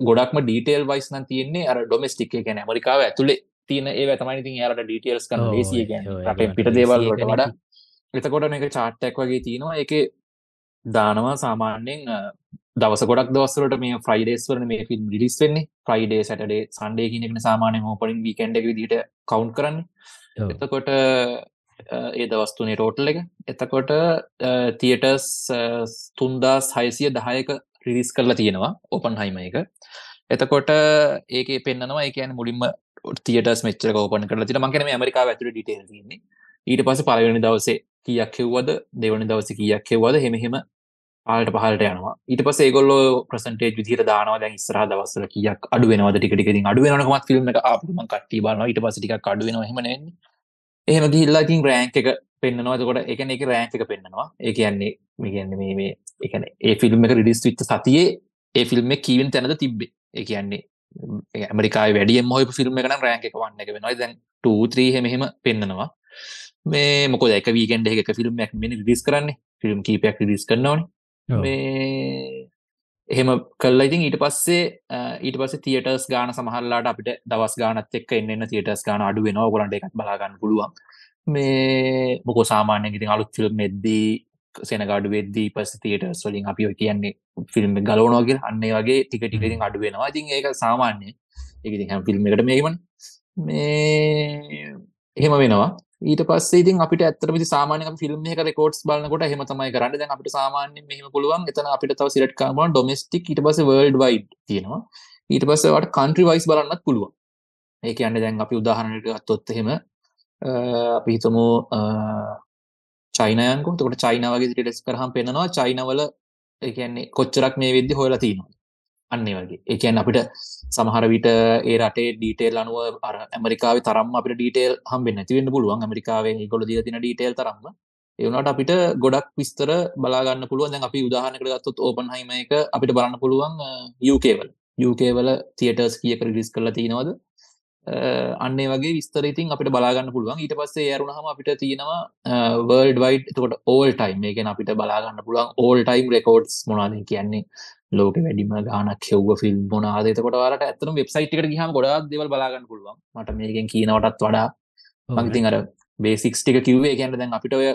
Speaker 2: ගොඩක්ම ඩීටේල් වයිස් නම් තියෙන්නේ අර ඩොමස්ටික් ගැන ඇමරිකාව ඇතුලේ තියෙන ඒ තමයි ඉතින් යාලට ඩීටේල්ස් කරන ලේසිය ගැන රටේ පිට දේවල් වලට වඩා. එතකොට මේක chart එකක් වගේ තියෙනවා. ඒකේ දානවා සාමාන්‍යයෙන් දවස ගොඩක් දවස්වලට මේ ෆ්‍රයිඩේස් වලන මේ ෆිල්ම් රිලිස් වෙන්නේ. ෆ්‍රයිඩේ සැටඩේ සන්ඩේ කියන එකනේ සාමාන්‍යයෙන් ඕපනින් වීකෙන්ඩ් එක විදිහට කවුන්ට් කරන්නේ. එතකොට ඒ දවස් තුනේ ටෝටල් එක. එතකොට තියටර්ස් 3610ක රිලිස් කරලා තියෙනවා ඕපන් හයිම එක. එතකොට ඒක පෙන්නවා එකන මුලින්ම තියටස් මෙච්චර කෝපන කරලා තින මංකන මරිකා ඇතුර ඩිටේල් තින්නේ ඊට පස පලවෙනි දවසේ කියක් හෙව්වද? දෙවනි දවස කියක් හෙව්වද? හෙමහෙම ආලට පහලට යනවා. ඊට පස ඒගොල්ල ප්‍රසන්ටේජ් විදිහට දානවා. දැන් ඉස්සරහ දවස්සල කියක් අඩුවෙනවා ටික ටික ඉතින් අඩුවෙනකොමත් ෆිල්ම් එක ආපුම කට්ටි බලනවා. ඊට පස්සේ ටිකක් අඩුවෙනවා එහෙම නෙවෙන්නේ. එහෙම ගිහිල්ලාකින් රෑන්ක් එක පෙන්න්නනවාදකොට එකන එක රෑන්ක් එක පෙන්න්නවා. ඒ කියන්නේ මිගන්න මේ මේ එකන ඒ ෆිල්ම් එක රිඩිස් විච්ච සතියේ ඒ ෆිල්ම් කීවෙන් තැනද තිබ්බේ? ඒ කියන්නේ ඇමරිකායි වැඩියම් හොයි ෆිල්ම් එකන රෑන්ක් එක වන්න එක වෙනවා. දැන් ටූත්‍රී හෙමහෙම පෙන්න්නනවා මේ මොක දැක වීගෙන්ඩ එක ෆිල්ම් ක් මෙනි රිස් කරන්නේ? ෆිල්ම් කීපයක් රිස් කරනවන? මේ එහෙම කල්ල ඉතින් ඊට පස්සේ ඊට පස තියටස් ගාන සමහල්ලාට අපිට දවස් ගානත් එක් එන්න තියටස් ගාන අඩු වෙන ගොලන්ට එකත් බලාගන්න පුළුවන්. මේ මොකෝ සාමාන්‍ය ඉතින් අලුත් ෆිල්ම් මෙද්දී සෙනගඩු වෙද්දී පස් තියටස් වලින් අපි කියන්නේ ෆිල්ම් ගලෝනෝගේ අන්නේ වගේ ටික ටිකරින් අඩු වෙනවා. ඉතින් ඒක සාමාන්‍ය එක හැම් ෆිල්ම් එකට මේකමන මේ එහෙම වෙනවා. ඊට පස්සේ ඉතින් අපිට ඇත්තටම සාමාන්‍ය ෆිල්ම් එක රෙකෝඩ්ස් බලනකොට එහෙම තමයි කරන්නේ. දැන් අපිට සාමාන්‍යයෙන් මෙහෙම පුළුවන් එතන අපිට තව සිලෙක්ට් කරන්න පුළුවන් ඩොමෙස්ටික් ඊට පස්සේ වර්ල්ඩ් වයිඩ් තියෙනවා. ඊට පස්සේ වට කන්ට්‍රි වයිස් බලන්නත් පුළුවන්. ඒ කියන්නේ දැන් අපි උදාහරණයකට ගත්තොත් එහෙම අපි හිතමු චයිනයන්කෝ. එතකොට චයිනා වගේ ඩිටෙල්ස් කරාම පෙන්නනවා. චයිනවල ඒ කියන්නේ කොච්චරක් මේ වෙද්දි හොයලා තියෙනවා අන්නේ වගේ. ඒකන් අපිට සමහර විට ඒ රටේ ඩීටේල් අනුව අර ඇමරිකාව තරම් අපිට ඩීටේල් හම්බෙන් නැතිවෙන්න පුළුවන්. ඇමරිකාවේ ගොල දී තින ඩීටේල් තරම්ම. ඒවනට අපිට ගොඩක් විස්තර බලාගන්න පුළුවන්. දැන් අපි උදාහනකට ගත්තොත් ඕපන් හයිම එක අපිට බලන්න පුළුවන් යුකේවල යුකේවල තියටර්ස් කියක රිස් කරලා තියෙනවද? අන්නේ වගේ විස්තර ඉතින් අපිට බලාගන්න පුළුවන්. ඊට පස්සේ ඇරුණහම අපිට තියෙනවා වර්ල්ඩ් වයිඩ් එතකොට ඕල් ටයිම් එකෙන් අපිට බලාගන්න පුළුවන් ඕල් ටයිම් රෙකෝඩ්ස් මොනාද කියන්නේ? ලෝක වැඩිම ගානක් හෙව්ව ෆිල්ම් මොනාද එතකොට වාලට ඇත්තම වෙබ්සයිට් එකට ගිහම ගොඩක් දේවල් බලාගන්න පුළුවන්. මට මේකෙන් කියනවටත් වඩා. මංතින් අර බේසික්ස් ටික කිව්වේ කියන්න දැන් අපිට ඔය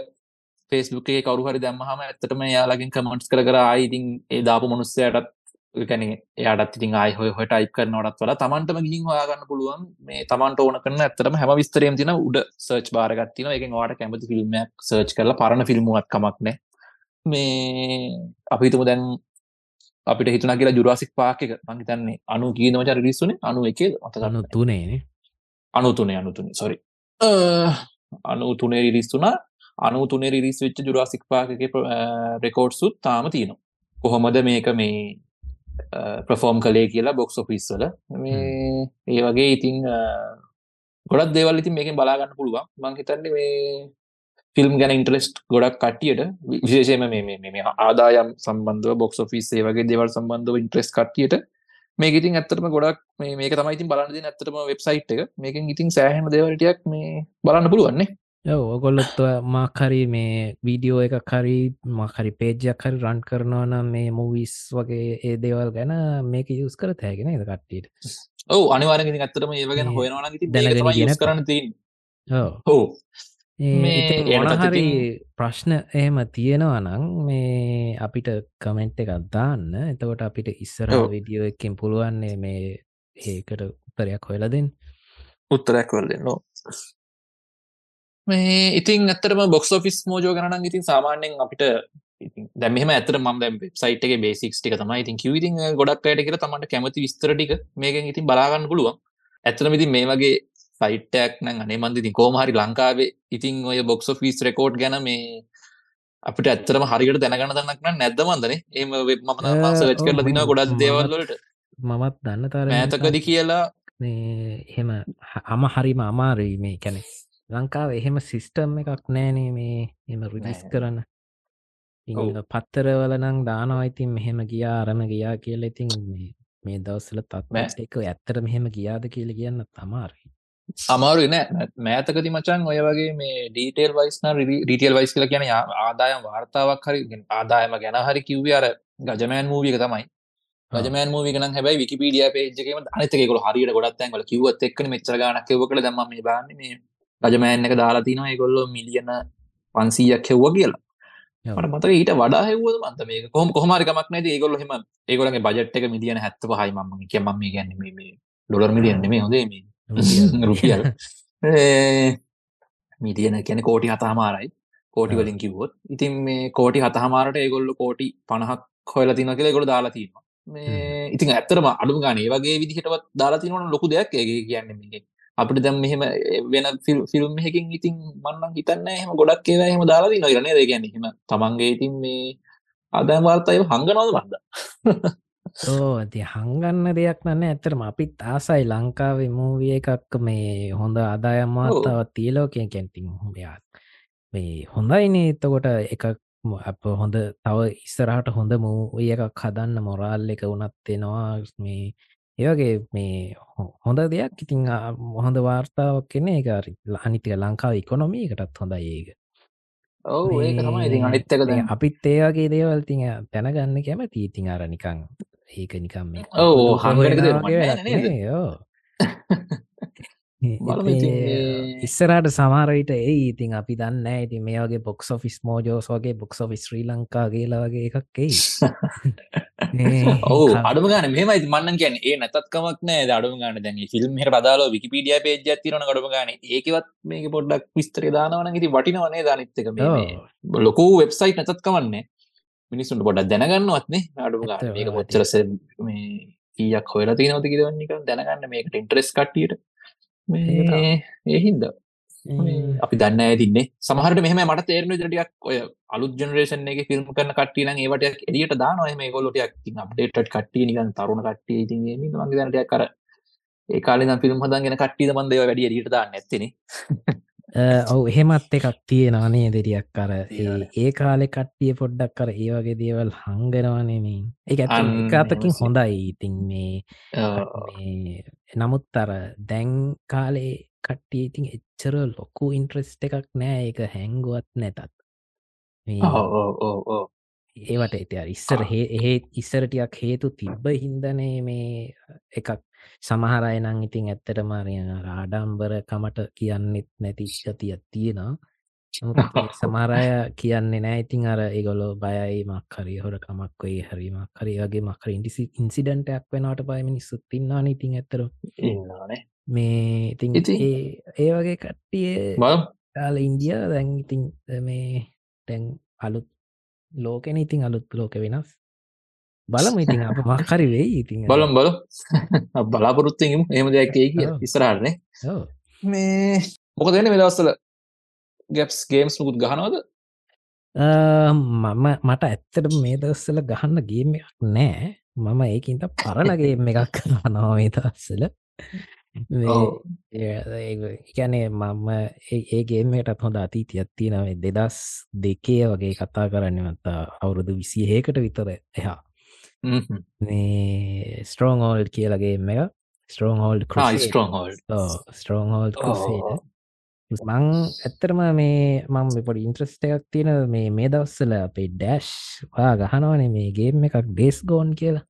Speaker 2: ෆේස්බුක් එක කවරු හරි දැම්මහම ඇත්තටම යාලගින් කමන්ට්ස් කර කර ආයිඉතින් ඒ දාපු මනුස්සයටත් කැන එයාටත් ඉතින් ආය හොය හොට අයිප් කරනවටත් වල තමන්ටම ගිහින් හොයාගන්න පුළුවන්. මේ තමන්ට ඕන කරන ඇත්තටම හැම විස්තරයම් තින උඩ සර්ච් බාරගත්තින එක වාට කැමති ෆිල්ම්මයක් සර්ච් කරලා පරණ ෆිල්මුවත් කමක්නෑ මේ අපිතුම දැන් අපිට හිතන කියලා ජුරාසික් පාක එක. මංහිතන්නේ අනු කියනවච රිස්සුනේ අනු එක
Speaker 1: අතගන්න තුනේ
Speaker 2: අනු තුනේ අනු තුනේ. සොරි අනු තුනේ රිස්සුනා අනු තුනේ රිස් වෙච්ච ජුරාසික් පාක රෙකෝඩ්සුත් තාම තියෙනවා. කොහොමද මේක මේ ප්‍රෆෝම් කලේ කියලා බොක්ස් ඔෆිස් වල. මේ ඒ වගේ ඉතිං ගොඩත් දේවල් ඉතින් මේක බලාගන්න පුළුවන්. මං හිතන්නේ මේ ෆිල්ම් ගැන ඉන්ට්‍රෙස්ට් ගොඩක් කටියට විශේෂයම මේ ආදායම් සම්බන්ධව බොක්ස් ෆිස් ඒ වගේ දෙවල් සම්බන්ධව ඉන්ට්‍රෙස් කටියට මේක ඉතින් ඇත්තටම ගොඩක් මේ මේක තමයි ඉතින් බලන්න ඇත්තටම වෙබ්සයිට් එක. මේකින් ඉතින් සෑහම දේවලටියක් මේ බලන්න පුළුවන්නේ
Speaker 1: ඔගොල්ලොත් මාකරි මේ වීඩියෝ එක කරි මකරි පේජයක් හරි රන් කරනවා නම් මේ මූවිස් වගේ ඒ දේවල් ගැන මේක යුස් කර තෑගෙන එද කට්ටියට?
Speaker 2: ඔව අනිවාරග ඇත්තටම ඒ ගැන හොයනවා දැන කරන්න තින් හෝ
Speaker 1: මොනහරි ප්‍රශ්න එහෙම තියෙනවා නං මේ අපිට කමෙන්ට් එකක් දාන්න. එතකොට අපිට ඉස්සර විඩියෝ එකින් පුළුවන්නේ මේ ඒකට උත්තරයක් හොයලදෙන්
Speaker 2: උත්තරයක් වල දෙන්න මේ ඉතින් ඇතරම බොක්ස් ෆිස් මෝජෝ ගනන් ඉතින් සාමාන්‍යෙන් අපිට දැම ඇතර ම සයිට බේසික් ටික තමයි ඉතින් කිවතින් ගොඩක් අයට කර තමට කැමති විස්තරටික මේකෙන් ඉතින් බලාගන්න පුළුවන්. ඇතරම ඉතින් මේ වගේ සයිට්ටයක් නං අනේ මන්දිති කෝමහරි ලංකාවේ ඉතින් ඔය බොක්ස් ෆිස් රෙකෝඩ් ගැන මේ අපිට ඇත්තරම හරිකට දැනගන්න දන්නක්න නැද්දමන්දනේ ඒම වෙබ් ම සච් කරල දින ගොඩක් දේවල්ලට
Speaker 1: මමත් දන්න තර
Speaker 2: ඇතකදි කියලා
Speaker 1: මේ එහෙම අම හරිම අමාරී මේ කැනෙ ලංකාව එහෙම සිිස්ටම් එකක් නෑනේ මේ එම රිදිස් කරන්න. පත්තරවල නං දානවයිතින් මෙහෙම ගියා අරම ගියා කියල ඉතින් මේ දවස්සල තත්ම එක ඇත්තර මෙහෙම ගියාද කියල කියන්න තමාරී
Speaker 2: අමාරු නෑ. මෑතකති මචන් ඔය වගේ මේ ඩීටේල් වයිස්න ඩීටල් වයිස් කල කියන ආදායම් වාර්තාවක් හරි ආදායම ගැන හරි කිව්වේ අර ගජමෑන් මූවික තමයි. රජමෑන් මූවි ගන හැබයි විකිපීඩිය පේජකම අනතකෙකල හරිට ගොඩත්තැන්ගල කිවත් එක්න මෙචර ගන කෙව කළ දම මේ බාන්නේ රජමෑන් එක දාලා තිනවා ඒගොල්ලො මිලියන පන්සීයක් හෙව්ව කියලා. මට මතක ඊට වඩා හෙව්වද මන්ත මේක? කොහොම කොහමරිකමක් නැති ඒගොල්ලෝ එහෙම ඒගොල්ලන්ගේ බජට් එක මිලියන 75යි මම කිය කියන්නේ මේ මේ ඩොලර් මිලියන නෙමෙයි හොඳේ මේ *laughs*
Speaker 1: රුපියල්.
Speaker 2: ඒ, මිලියන කියන කෝටි හතහමාරයි කෝටි. වලින් කිව්වොත්. ඉතින් මේ කෝටි හතහමාරට ඒගොල්ලු කෝටි පණහක් හොයලා තින කියලා ගොඩ දාලා තිීම මේ ඉතින් ඇත්තරම අඩුම ගාන ඒ වගේ විදිහටවත් දාලා තිනවන ලොකු දෙයක් ඒගේ කියන්න මේ අපිට දැම් මෙහෙම වෙන ෆිල්ම් හකින් ඉතින් මන්නන් හිතන්න එහෙම ගොඩක් ඒවා එහෙම දාලා තින රනේ දෙගැන හෙම තමන්ගේ ඉතින් මේ අදම් වාර්තය හංගනවද බන්ද
Speaker 1: ඕ ඇති හංගන්න දෙයක් නන්න ඇතරම අපිත් ආසයි ලංකාවේ මූවිය එකක් මේ හොඳ අදායම් වාර්තාවත් තියලෝකය කැන්ටිං හොඳයක් මේ හොඳයිනේ එතකොට එකක් ම- අප හොඳ තව ඉස්සරහට හොඳ මූවිය එකක් හදන්න මොරාල් එක වනත් එෙනවා. මේ ඒවගේ මේ හො- හොඳ දෙයක් ඉතිං හොඳ වාර්තාවක් කෙන එක අනිතික ලංකාව ඉකොනොමීකටත් හොඳයි ඒක.
Speaker 2: ඔව ඒක තමයි ඉතින් අනිත්තක
Speaker 1: අපිත් ඒවගේ දේවල් තිය දැනගන්න කැමති. ඉතින් අර නිකං ඒක නිකම් මේ
Speaker 2: ඔව්,
Speaker 1: දුක *laughs* ඉස්සරට සමාරවිට ඒ ඉතින් අපි දන්න ඉති මේ වගේ බොක්ස් ෆිස් මෝජෝස් වගේ බොක්ස් ෆිස් ශ්‍රී ලංකා කියලා වගේ එකක් එයි. *laughs*
Speaker 2: ඔවු අඩුම ගන මෙමයි මන්න කියන්න ඒ නැතත්කමක් නෑ අඩුම ගන්න දැන් ෆිල්ම් හට බදාල විකිපිඩිය පේජ තිරන අඩුම ගන. ඒකවත් මේක පොඩ්ඩක් විස්තර දානවන ති වටිනවනේ දානිත්තක ලොකු වෙබ්සයිට් නැතත්කවන්නේ මිනිස්සුන්ට පොඩක් දැනගන්නවත්නේ ගන්න
Speaker 1: ඇත්ත
Speaker 2: මේක. පොච්චරස මේ ඊයක් හොයලා තිනවති කිදවන්නක දැනගන්න මේකට ඉන්ට්‍රෙස් කට්ටියට
Speaker 1: තමයි.
Speaker 2: ඒහින්ද අපි දන්න ඇතින්නේ සමහට මෙහම මට තේරන ටියක් ඔය අලුත් ජනරේෂන් එක ෆිල්ම් කරන කට්ටියන ඒවට එලියට දානොය මේ ගොලොටයක් අප්ඩේට කට්ටිය නිකන් තරුණ කට්ටිය ඉතින් මගේ දනටයක් කර ඒ කාලෙ ෆිල්ම් හදගෙන කට්ටිය මන්දය වැඩිය රියට දාන්න ඇතින *laughs*
Speaker 1: ඔවු එහෙමත් එකක් තියෙනවානේ දෙරියක් කර
Speaker 2: තියෙනවානේ.
Speaker 1: ඒ කාලෙ කට්ටිය පොඩ්ඩක් කර ඒ වගේ දේවල් හංගෙනවානෙමින් එකතකින්
Speaker 2: එහෙමයි.
Speaker 1: හොඳයි. ඉතින් මේ නමුත් අර දැන් කාලේ කට්ටිය ඉතින් එච්චර ලොකු ඉන්ට්‍රෙස්ට එකක් නෑ. එක හැංගුවත් නැතත් ඒවට ඇති අර ඉස්සර හේ එහෙ ඉස්සරටයක් හේතු තිබ්බ හින්දනේ මේ එකක්. සමහරය නං ඉතින් ඇත්තට මාරය ආඩම්බර කමට කියන්නෙත් නැති ගතියක් තියෙනවා. *laughs* සමහරය කියන්නේ නෑ. ඉතින් අර ඒගොලො බයයි මක්හරි හොර කමක් ඔයි හරිමක් හරි වගේ මක්කර ඉන්ඩිසි ඉන්සිඩන්ටයක් වෙනට පය මිනිස්සුත් තින්නා ඉතින් ඇතර මේ ඉතින් ඒ වගේ කට්ටිය ඉන්දිය දැන් ඉතින් මේ තැන් අලුත් ලෝකෙන ඉතින් අලුත් ලෝක වෙනස්. බලම ඉතින් අප *laughs* මක්හරි වෙයි ඉතින්
Speaker 2: බලම් බල *laughs* බලාපොරොත්තුගම එහම දෙයක් *laughs* ඒ කිය.
Speaker 1: ඔව්.
Speaker 2: මේ මොක දෙන්න මෙදවස්සල ගැප්ස් ගේම්ස් මුකුත් ගහනවද?
Speaker 1: මම මට ඇත්තට මේ දස්සල ගහන්න ගේම එකක් නෑ. මම ඒකින්ට පරණගේම එකක් කනවා මේ දස්සල. එකැනේ මම ඒ- ගේමටත් හොඳ අතීතියක් තියෙනවේ දෙදස් දෙකේ වගේ කතා කරන්නමත් අවුරුදු විසිහේකට විතර එහා. මේ ස්ට්‍රෝන් හෝල්ඩ් කියලගේ එක ස්ට්‍රෝන් හෝල්ඩ්. ස්ට්‍රෝන් හෝල්ඩ්. මං ඇත්තරම මේ මම පොඩි ඉන්ට්‍රස්ට එකක් තියෙන මේ මේ දවස්සල අපේ ඩෑශ් වා ගහනවනේ මේ ගේම් එකක් ඩේස් ගෝන් කියලා.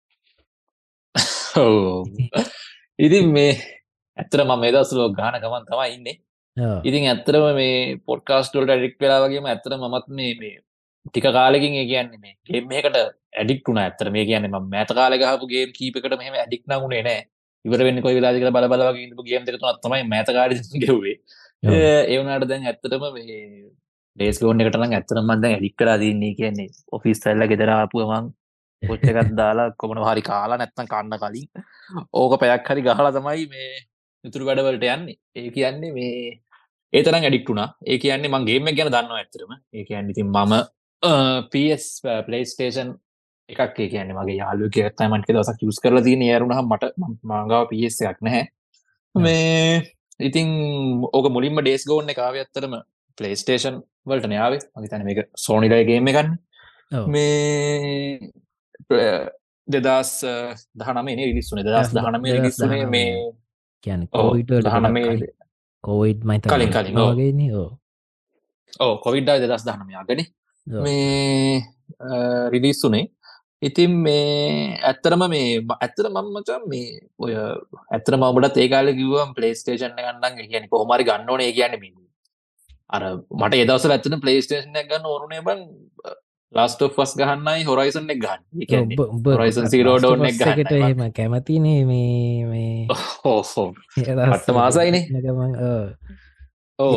Speaker 2: ඉතින් මේ ඇත්තර ම මේදසලෝ ගාන ගමන් තමයි ඉන්නේ. ඉතින් ඇත්තරම මේ පොඩ්කාස්ටල්ට ඇඩික් වෙලා වගේම ඇතර මත් මේ මේ ටික කාලකින් ඒ කියන්නේ මේ ගේම් මේකට ඇඩික්ටුන ඇතර මේ කියන්න ම මෑත කාල ගහපු ගේම් කීපකට මෙහම ඇඩික් නගුණේ නෑ. ඉවර වෙන්න කොයි වෙලාදික බල බලවගේ ඉඳපු ගේම් දෙකතුනත් තමයි මෑත කාඩ *laughs* ගෙව්වේ.
Speaker 1: ඔව්.
Speaker 2: ඒවනට දැන් ඇත්තටම මේ ඩේස්කෝන් එකටන ඇත්තරම දැන් ඇඩික් කරලා දන්නේ කියන්නේ ඔෆිස් සැල්ල ගෙදරාපුුවමන් පොච්චකත් දාලා කොමන හරි කාලා නැත්තන් කන්න කලින් ඕක පැයක් හරි ගහලා තමයි මේ ඉතුරු වැඩවලට යන්නේ. ඒ කියන්නේ මේ ඒතරම් ඇඩික්ටුනා ඒ කියන්නේ මං ගේම ගැන දන්නවා ඇතරම ඒ කියන්න ඉතින් මම පස් පලේස්ටේෂන් එකක් ඒ කියන්නේ මගේ යාලුක ඇත්තමට දසක් යුස් කරලා තියන යරුණහ මට මංගාව පස් එකක් නැහැ. මේ ඉතින් ඕක මුලින්ම ඩේස් ගෝන්න කාව ඇත්තරම පලේස්ටේෂන් වලට නාවේ මගේතන මේක සෝනිලයගේම ගන්න. මේ දෙදස් දහනමේ රිලිස්සුන දස් දහනමේ
Speaker 1: දහනමේ.
Speaker 2: මේ
Speaker 1: කියන
Speaker 2: ඔව්,
Speaker 1: කෝවිඩ්
Speaker 2: දහනමේ
Speaker 1: කෝවිඩ් මයිත
Speaker 2: කලින්, කලින්.
Speaker 1: වගේන ඕ
Speaker 2: ඕ කොවිඩ්ඩා දෙදස් දහනමයාගන. මේ රිලිස්සුනේ ඉතින් මේ ඇත්තරම මේ ඇත්තර මම්මචන් මේ ඔය ඇතර මමට ඒකාල කිවම් පලේස්ටේෂන් ගන්නන් කියන කොහොමරි ගන්නවන ඒ කියන්න මින් අර මට එදවස ඇත්තන පලේස්ටේෂනයක් ගන්න ඕරුනේ බං ලාස්ට ෆස් ගහන්නයි හොරයිසන් එක ගන්න Horizon Zero Dawn එක ගන්න.
Speaker 1: එකට එහෙම කැමතිනේ මේ
Speaker 2: හෝහෝ පට්ට මාසයිනේ. ඕ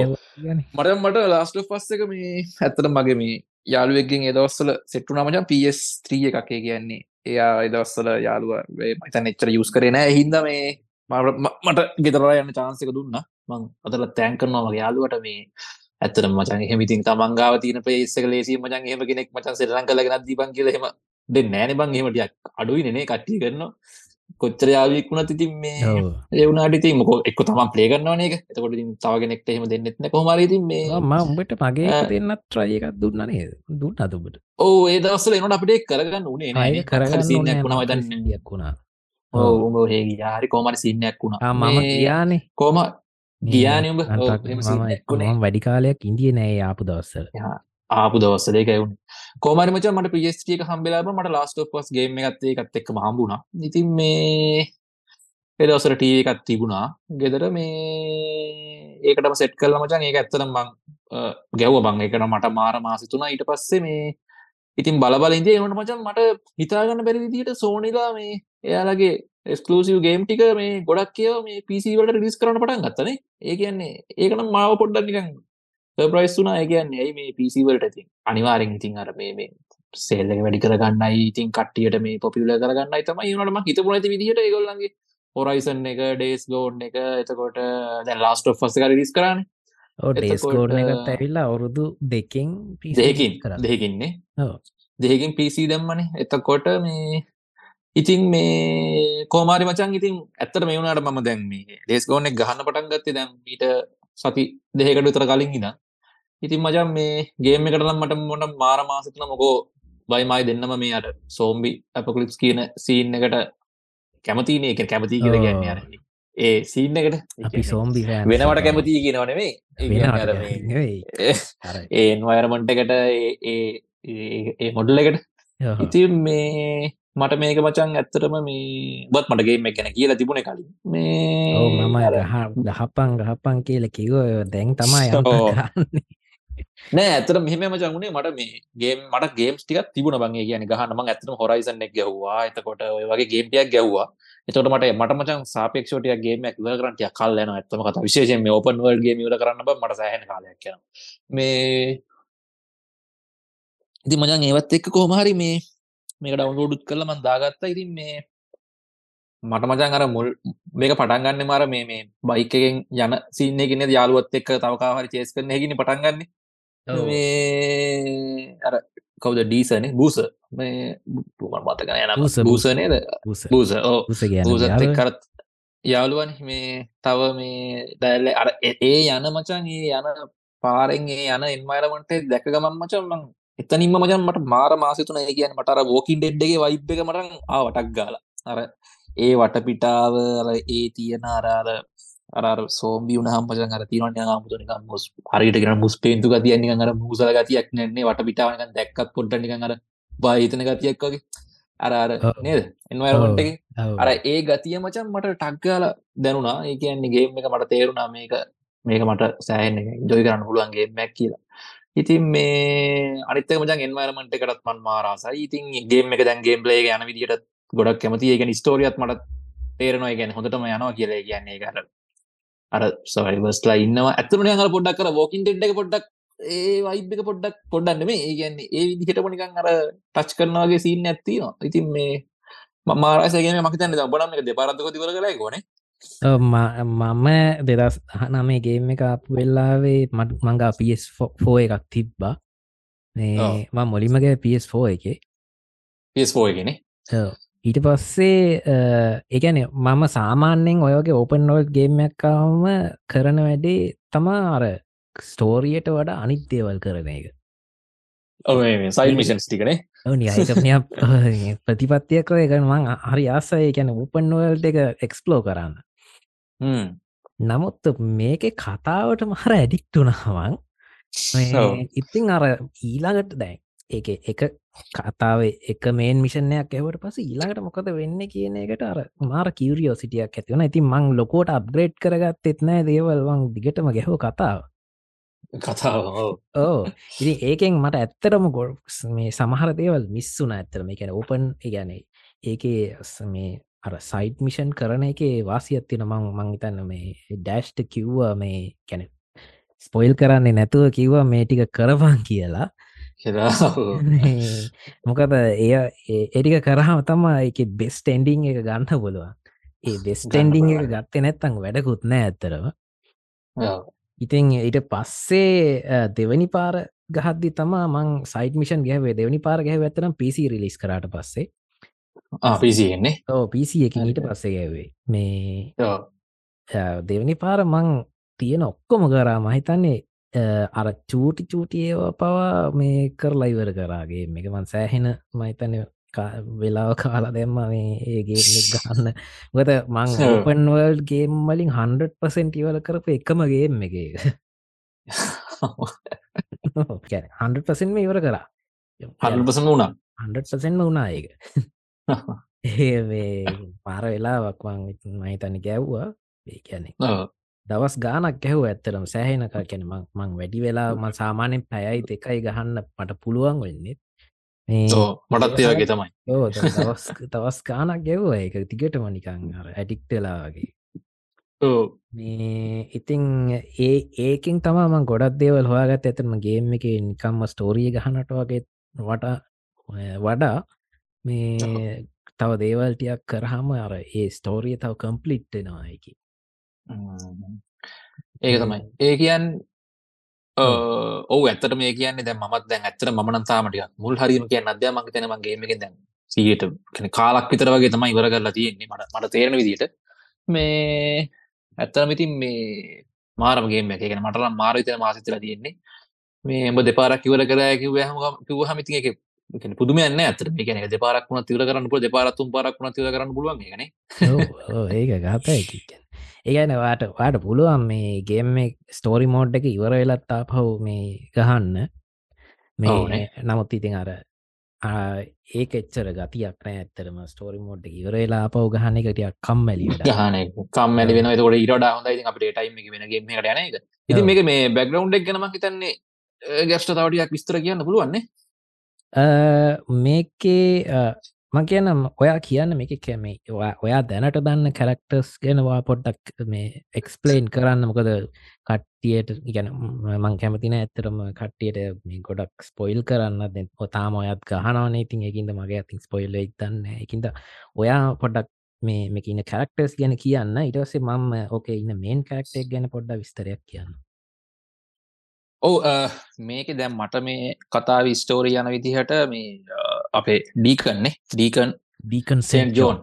Speaker 2: මට මට ලාස්ට පස්ස එක මේ ඇත්තට මගේ මේ යාළුවකින් එදවස්සල සෙට්ටුනා මචන් PS3 එකක්ේ කියන්නේ. එයා එදවස්සල යාළුව මතන් එච්චර යුස් කරන හින්ද මේ මට ගෙතර යන්න චාන්සක දුන්න. මං අතල තෑන් කරනවා මගේ යාළුවට මේ ඇත්තට මචන් හෙමිතින් තමන්ගාව තින පේස්සක ලේසි මචන් හෙම කෙනෙක් මචන් සෙරන් කලගෙන දීපන් කියලහෙම දෙ නෑන බං. හෙමටියක් අඩුයි නේ කට්ටි කරනවා. කොච්චර යාවික් වුණත් ඉතින් මේ ඒවුණට ඉතින් මොක එක්ක තමන් ප්ලේ කරනවා එක එතකොට ඉතින් තවගෙනෙක්ට එහෙම දෙන්නෙත්න කොහමර ඉතින් මේ
Speaker 1: ම උඹට මගේ දෙන්නත් ට්‍රය එකක් දුන්න නේද? දුන්න අතුබට
Speaker 2: ඕ ඒ දවස්සල එනට අපිට කරගන්න උනේ
Speaker 1: අය කරගන්න
Speaker 2: සින්නක් වුණා
Speaker 1: යක්
Speaker 2: දන්න
Speaker 1: වුණා.
Speaker 2: ඕ හේ යාරි කෝමට සින්නයක් වුණා.
Speaker 1: මම කියානේ
Speaker 2: කෝම ගියානඹ
Speaker 1: මම වැඩි කාලයක් ඉන්දිය නෑ ආපු දවස්සල
Speaker 2: ආපු දවස්සලේක එවුණ කෝමරි මච මට පිස්ටික හම්බෙලාම මට ලාස්ට පස් ගේම එකත්තේ එකත් එක්ම හම්බුණා. ඉතින් මේ එදවසර ටීව එකත් තිබුණා. ගෙදර මේ ඒකටම සෙට් කල්ල මචන් ඒක ඇත්තනම් මං ගැව්ව බං එකට මට මාර මාසිතුනා ඊට පස්සේ මේ ඉතින් බලබල ඉදිය එනට මචන් මට හිතාගන්න බැරි විදිට සෝනිලා මේ එයාලගේ ස්කලසිව ගේම් ටික මේ ගොඩක් කියව මේ පිසිවට රිස් කරන පටන් ගත්තනේ ඒ කියන්නේ ඒකනම් මාව පොඩ්ඩක් නිකන් ප්‍රයිස් වුනා ඒ කියන්නේ ඇයි මේ පිසිවලට ඉතින් අනිවාරෙන් ඉතින් අර මේ මේ සේල්ලක වැඩි කරගන්නයි ඉතින් කට්ටියට මේ පොපිල කරගන්න තම ඒනටම හිතපු ඇති විදිහට ඒගොල්ලන්ගේ හොරයිසන් එක ඩේස් ගෝඩ් එක එතකොට දැ ලාස්ට ෆස් එක රිස් කරන්න
Speaker 1: ඩේස්කෝඩ් එකත් ඇවිල්ලා අවුරුදු දෙකින්
Speaker 2: දෙකින් දෙකින්නේ දෙහකින් පිසි දැම්මනේ. එතකොට මේ ඉතින් මේ කෝමාරි මචන් ඉතින් ඇත්තට මේ වුණට මම දැන් මේ ඩේස්කෝන එක ගහන්න පටන් ගත්තේ දැම් ඊට සති දෙහකට විතර කලින් ඉන්න ඉතින් මචන් මේ ගේම එකටනම් මට මොට මාර මාසතන මොකෝ බයිමයි දෙන්නම මේ අට සෝම්බි අපකලිප්ස් කියන සීන් එකට කැමතිනේ එක කැමති කියල ගැන්න අර ඒ සීන් එකට.
Speaker 1: අපි සෝම්බි
Speaker 2: වෙනවට කැමති කියනවනෙවේ ඒන් වයරමන්ට එකට ඒ මොඩල් *laughs* එකට. ඉතින් මේ මට මේක මචන් ඇත්තටම මේ බත් මටගේ මේ ගැන කියලා තිබුණ කලින්. මේ
Speaker 1: මම ගහපන් ගහපන් කියල කිවෝ දැන් තමයි *laughs*
Speaker 2: නෑ ඇතර මෙහම මචන්ුණේ මට මේ ගේම් මට ගේම්ස් ටික තිබුණ බංගේ කියන ගහනම ඇතම හොරයිසන් එක් ගැව්වා එතකොට වගේ ගේම්ටයක් ගැව්වා එතට මට මට මචන් සාපක්ෂෝටය ගේම ව කරට කල් යන ඇතම කත. විශේෂෙන් මේ ඔපන් වල් ගේම ල කරන්න මට සෑහන කාලයක් කියන මේ ඉති මචන් ඒවත් එක්ක කෝමහරි මේ මේක ඩවන්ලෝඩුත් කළ මන් දාගත්තා. ඉතින් මේ මට මචන් අර මුල් මේක පටන් ගන්න මර මේ මේ බයිකෙන් යන සින්නකින යාලුවත් එක්ක තවකාහරි චේස් කරන හැකිනි පටන්ගන්න මේ අර කවද? ඩීසනේ බූස මේ පුමන් මතකන යන බූසනේද බූස ඕ බූසත් කරත් යාළුවන්. මේ තව මේ දැල්ල අර ඒ යන මචන් ඒ යන පාරෙන් ඒ යන එන්මයිරමට දැක ගමන් මචන් මං එතනින්ම මචන් මට මාර මාසිතුන ඒ කියන මටර වෝකින් ඩෙඩ්ඩගේ වයිබ් එක මටන් ආවටක් ගාල. අර ඒ වටපිටාව අර ඒ තියෙන අරාර අර සෝම්බි වුණහම් පචන් අර තිරන මුතුනික මුස් හරිට ගෙන මුස් පේන්තු ගතියන්නේ අර මුසල ගතියක් නැන්නේ වටපිටාවනක දැක්කත් පොට්ටනික අර බාහිතන ගතියක් වගේ. අර අර නේද? එන්වරමටගේ අර ඒ ගතිය මචන් මට ටක්ගාල දැනුනා ඒ කියන්නේ ගේම් එක මට තේරුණා මේක මේක මට සෑහෙන් ජොයි කරන්න පුළුවන්ගේ මැක් කියලා ඉතින් මේ අනිත්තක මචන් එන්වරමට එකටත් මන් මාරසයි ඉතින් ගේම් එක දැන් ගේම් ලේ යන විදිට ගොඩක් කැමති ඒගෙන ස්ටෝරියත් මට තේරනවා. ගැන හොඳටම යනවා කියල කියන්නේ කර අර සවයිවස්ලා ඉන්නවා. ඇතමන අර පොඩ්ඩක් කර ෝකින් ටෙඩ් එක පොඩ්ඩක් ඒ වයිබ්ක පොඩ්ඩක් පොඩ්ඩන්න මේ ඒ කියන්නේ ඒ විදිහටපනිකන් අර ටච් කරනවාගේ සිීන්න ඇත්තිනවා ඉතින් මේ මාරසයගෙන මකතන්න බනම් එක දෙපාරත්ක තිවර කරයි ගොනේ
Speaker 1: මම දෙදස් නමේ ගේම එක අප වෙල්ලාවේ මට මංගා පෝ එකක් තිබ්බා. ම මොලිමගේ පෝ එක.
Speaker 2: පෝ එකන
Speaker 1: ඊට පස්සේ ඒගැන මම සාමාන්‍යෙන් ඔයගේ ඕපන් නොල් ගේමක්කාවම කරන වැඩේ තමා අර ස්ටෝරියට වඩා අනිත්‍යවල් කරන එක.
Speaker 2: සයි මිෂන්ස් ටිකනේ
Speaker 1: නියකනය *laughs* ප්‍රතිපත්තියක් එකන මං හරි ආසය. ගැන උපන් නොවල්ට එක එක්ස්පලෝ කරන්න. නමුත් මේක කතාවට මහර ඇඩික්ටුනාවන් ඉතිං අර ඊලාගට දැන් ඒක එක කතාවේ එක මේන් මිෂණයක් ඇවට පස ඊලාට මොකද වෙන්න කියන එකට අර මාර කිවරියෝ සිටියක් ඇතිවන ඉතින් මං ලොකෝට අප්ග්‍රේඩ් කරගත් එත්නෑ දේවල්වන් දිගටම ගැහෝ කතාව
Speaker 2: කතාව.
Speaker 1: ඕ ඉති ඒකෙන් මට ඇත්තරම ගොල් මේ සමහර දේවල් මිස්සුන ඇත්තර මේ කැන ඕපන් ගැන ඒකේ මේ අර සයිට් මිෂන් කරන එක වාසියත් තින මං මංහිතන්න මේ ඩෑෂ්ට කිව්වා මේ කැන ස්පොයිල් කරන්නේ නැතුව කිව්වා මේ ටික කරපන් කියලා. මොකද එය ඒටික කරහම තම එක බෙස්ට එන්ඩිං එක ගන්න පුළුවන් ඒ බෙස්ට
Speaker 2: ගන්න
Speaker 1: එන්ඩිං එක. ගත්තේ නැත්තං වැඩකුත් නෑ ඇත්තරම
Speaker 2: ඔව්.
Speaker 1: ඉතින් ඊට පස්සේ දෙවනි පාර ගහද්දි තමා මං සයිට මිෂන් ගැවේ දෙවනි පාර ගැහ ඇතරම් පිසි රිලිස් කරට පස්සේ.
Speaker 2: ආ පිසිගෙන්නේ
Speaker 1: ඕ පිසි එක ඊට. පස්සේ ගැවේ මේ දෙවනි පාර මං තියෙන ඔක්කොම කරා මහිතන්නේ අර චූටි චූටි ඒවා පවා මේ කරලා ඉවර කරාගේ එක මන් සෑහෙන මහිතන වෙලාව කාලා දෙම්ම මේ ඒගේ ගන්න ගත මං. ඕපන්වල් ගේම් වලින් 100% ඉවල කරපු එකම ගේම් එක හන්ඩ *laughs* *laughs* පසෙන්ම ඉවර කරා
Speaker 2: හල්පසම වුණා.
Speaker 1: හන්ඩසෙන්ම වුණා ඒක. *laughs* ඒ මේ පාර වෙලාවක් මං මහිතනි ගැව්වා ඒ කියන්නේ. දවස් ගානක් ගැහව ඇත්තරම් සෑහෙනක. කැන මං වැඩි වෙලා ම සාමානෙන් පැයයි දෙකයි ගහන්න මට පුළුවන් වෙන්නෙත් මේ
Speaker 2: ඔව්. මටත් ඒ වගේ තමයි
Speaker 1: ඕ තවස් ගානක් ගැව්ව එක තිගටම නිකං අර ඇඩික්ටලා වගේ
Speaker 2: ඔව්.
Speaker 1: මේ ඉතිං ඒ ඒකින් තමාම ගොඩක් දේවල් හොයාගත් ඇතරම ගේම් එක නිකම්ම ස්ටෝරිය ගහනට වගේ වට වඩා මේ තව දේවල්ටියක් කරහම අර ඒ ස්ටෝරිය තව කම්පලිට්ටෙනවා එක
Speaker 2: උම්. ඒක තමයි ඒ කියන් ඔව. ඇත්තට මේ කියන්න දැ මත් දැන් ඇත්තට මනතාමටිය මුල් හරිම කියන්න අධ්‍යා මං තැන මගේමකින් දැන් සීට කන කාලක් විතර වගේ තමයි ඉවර කරලා තියෙන්නේ. මට මට තේරෙන විදිට මේ ඇත්තම ඉතින් මේ මාරමගේ එක ගැන මටනම් මාරවිතන මාසිතල තියෙන්නේ. මේ එඹ දෙපාරක් ඉවර කර කිව කිව හමිති එක පුදුමයන්න ඇතර ගැන දෙපාරක් වුණ තිවර කරන්න පුල දෙපාරත්තුම් පාරක් වුණ තිවර කරන්න පුළුවන්. ගැන
Speaker 1: ඒක ගත ඒගැන වාට වාට පුළුවන් මේ ගේම් ස්ටෝරි මෝඩ් එක ඉවර වෙලත්තා පහු මේ ගහන්න. මේ. නමුත් ඉතින් අර ඒක එච්චර ගතියක් නෑ ඇත්තරම ස්ටෝරි මෝඩ් එක ඉවර වෙලා පව් ගහන එකටියක් කම්මැලි
Speaker 2: ගහන කම්මැලි වෙන කොට ඉරඩා හොඳ ඉතින් අපට ටයිම් එක වෙනගේ කට යන එක. ඉති
Speaker 1: ඔව්.
Speaker 2: මේක මේ බැග්‍රවන්් එක් ගැනම හිතන්නේ ගැස්ට තවටියක් විස්තර කියන්න පුළුවන්නේ
Speaker 1: මේකේ මං කියනම් ඔයා කියන්න මේක කැමේ ඔයා දැනට දන්න කැරක්ටර්ස් ගැනවා පොඩ්ඩක් මේ එක්ස්පලේන් කරන්න. මොකද කට්ටියට ඉගැන මං කැමතින ඇත්තරම කට්ටියට මේ ගොඩක් ස්පොයිල් කරන්න දෙ ඔතාම ඔයත් ගහනවනේ. ඉතින් එකින්ද මගේ ඇතින් ස්පොයිල්ල ඉතන්න එකින්ද ඔයා පොඩ්ඩක් මේ මේකන්න කැරක්ටර්ස් ගැන කියන්න. ඉටවසේ මම ඕක ඉන්න මේන් කැරක්ටෙක් ගැන පොඩ්ඩ විස්තරයක් කියන්න.
Speaker 2: ඔව මේක දැම් මට මේ කතා විස්ටෝරී යන විදිහට මේ අ, අපේ ඩීකන්නේ ඩීකන්
Speaker 1: බීකන්
Speaker 2: සේන් ජෝන්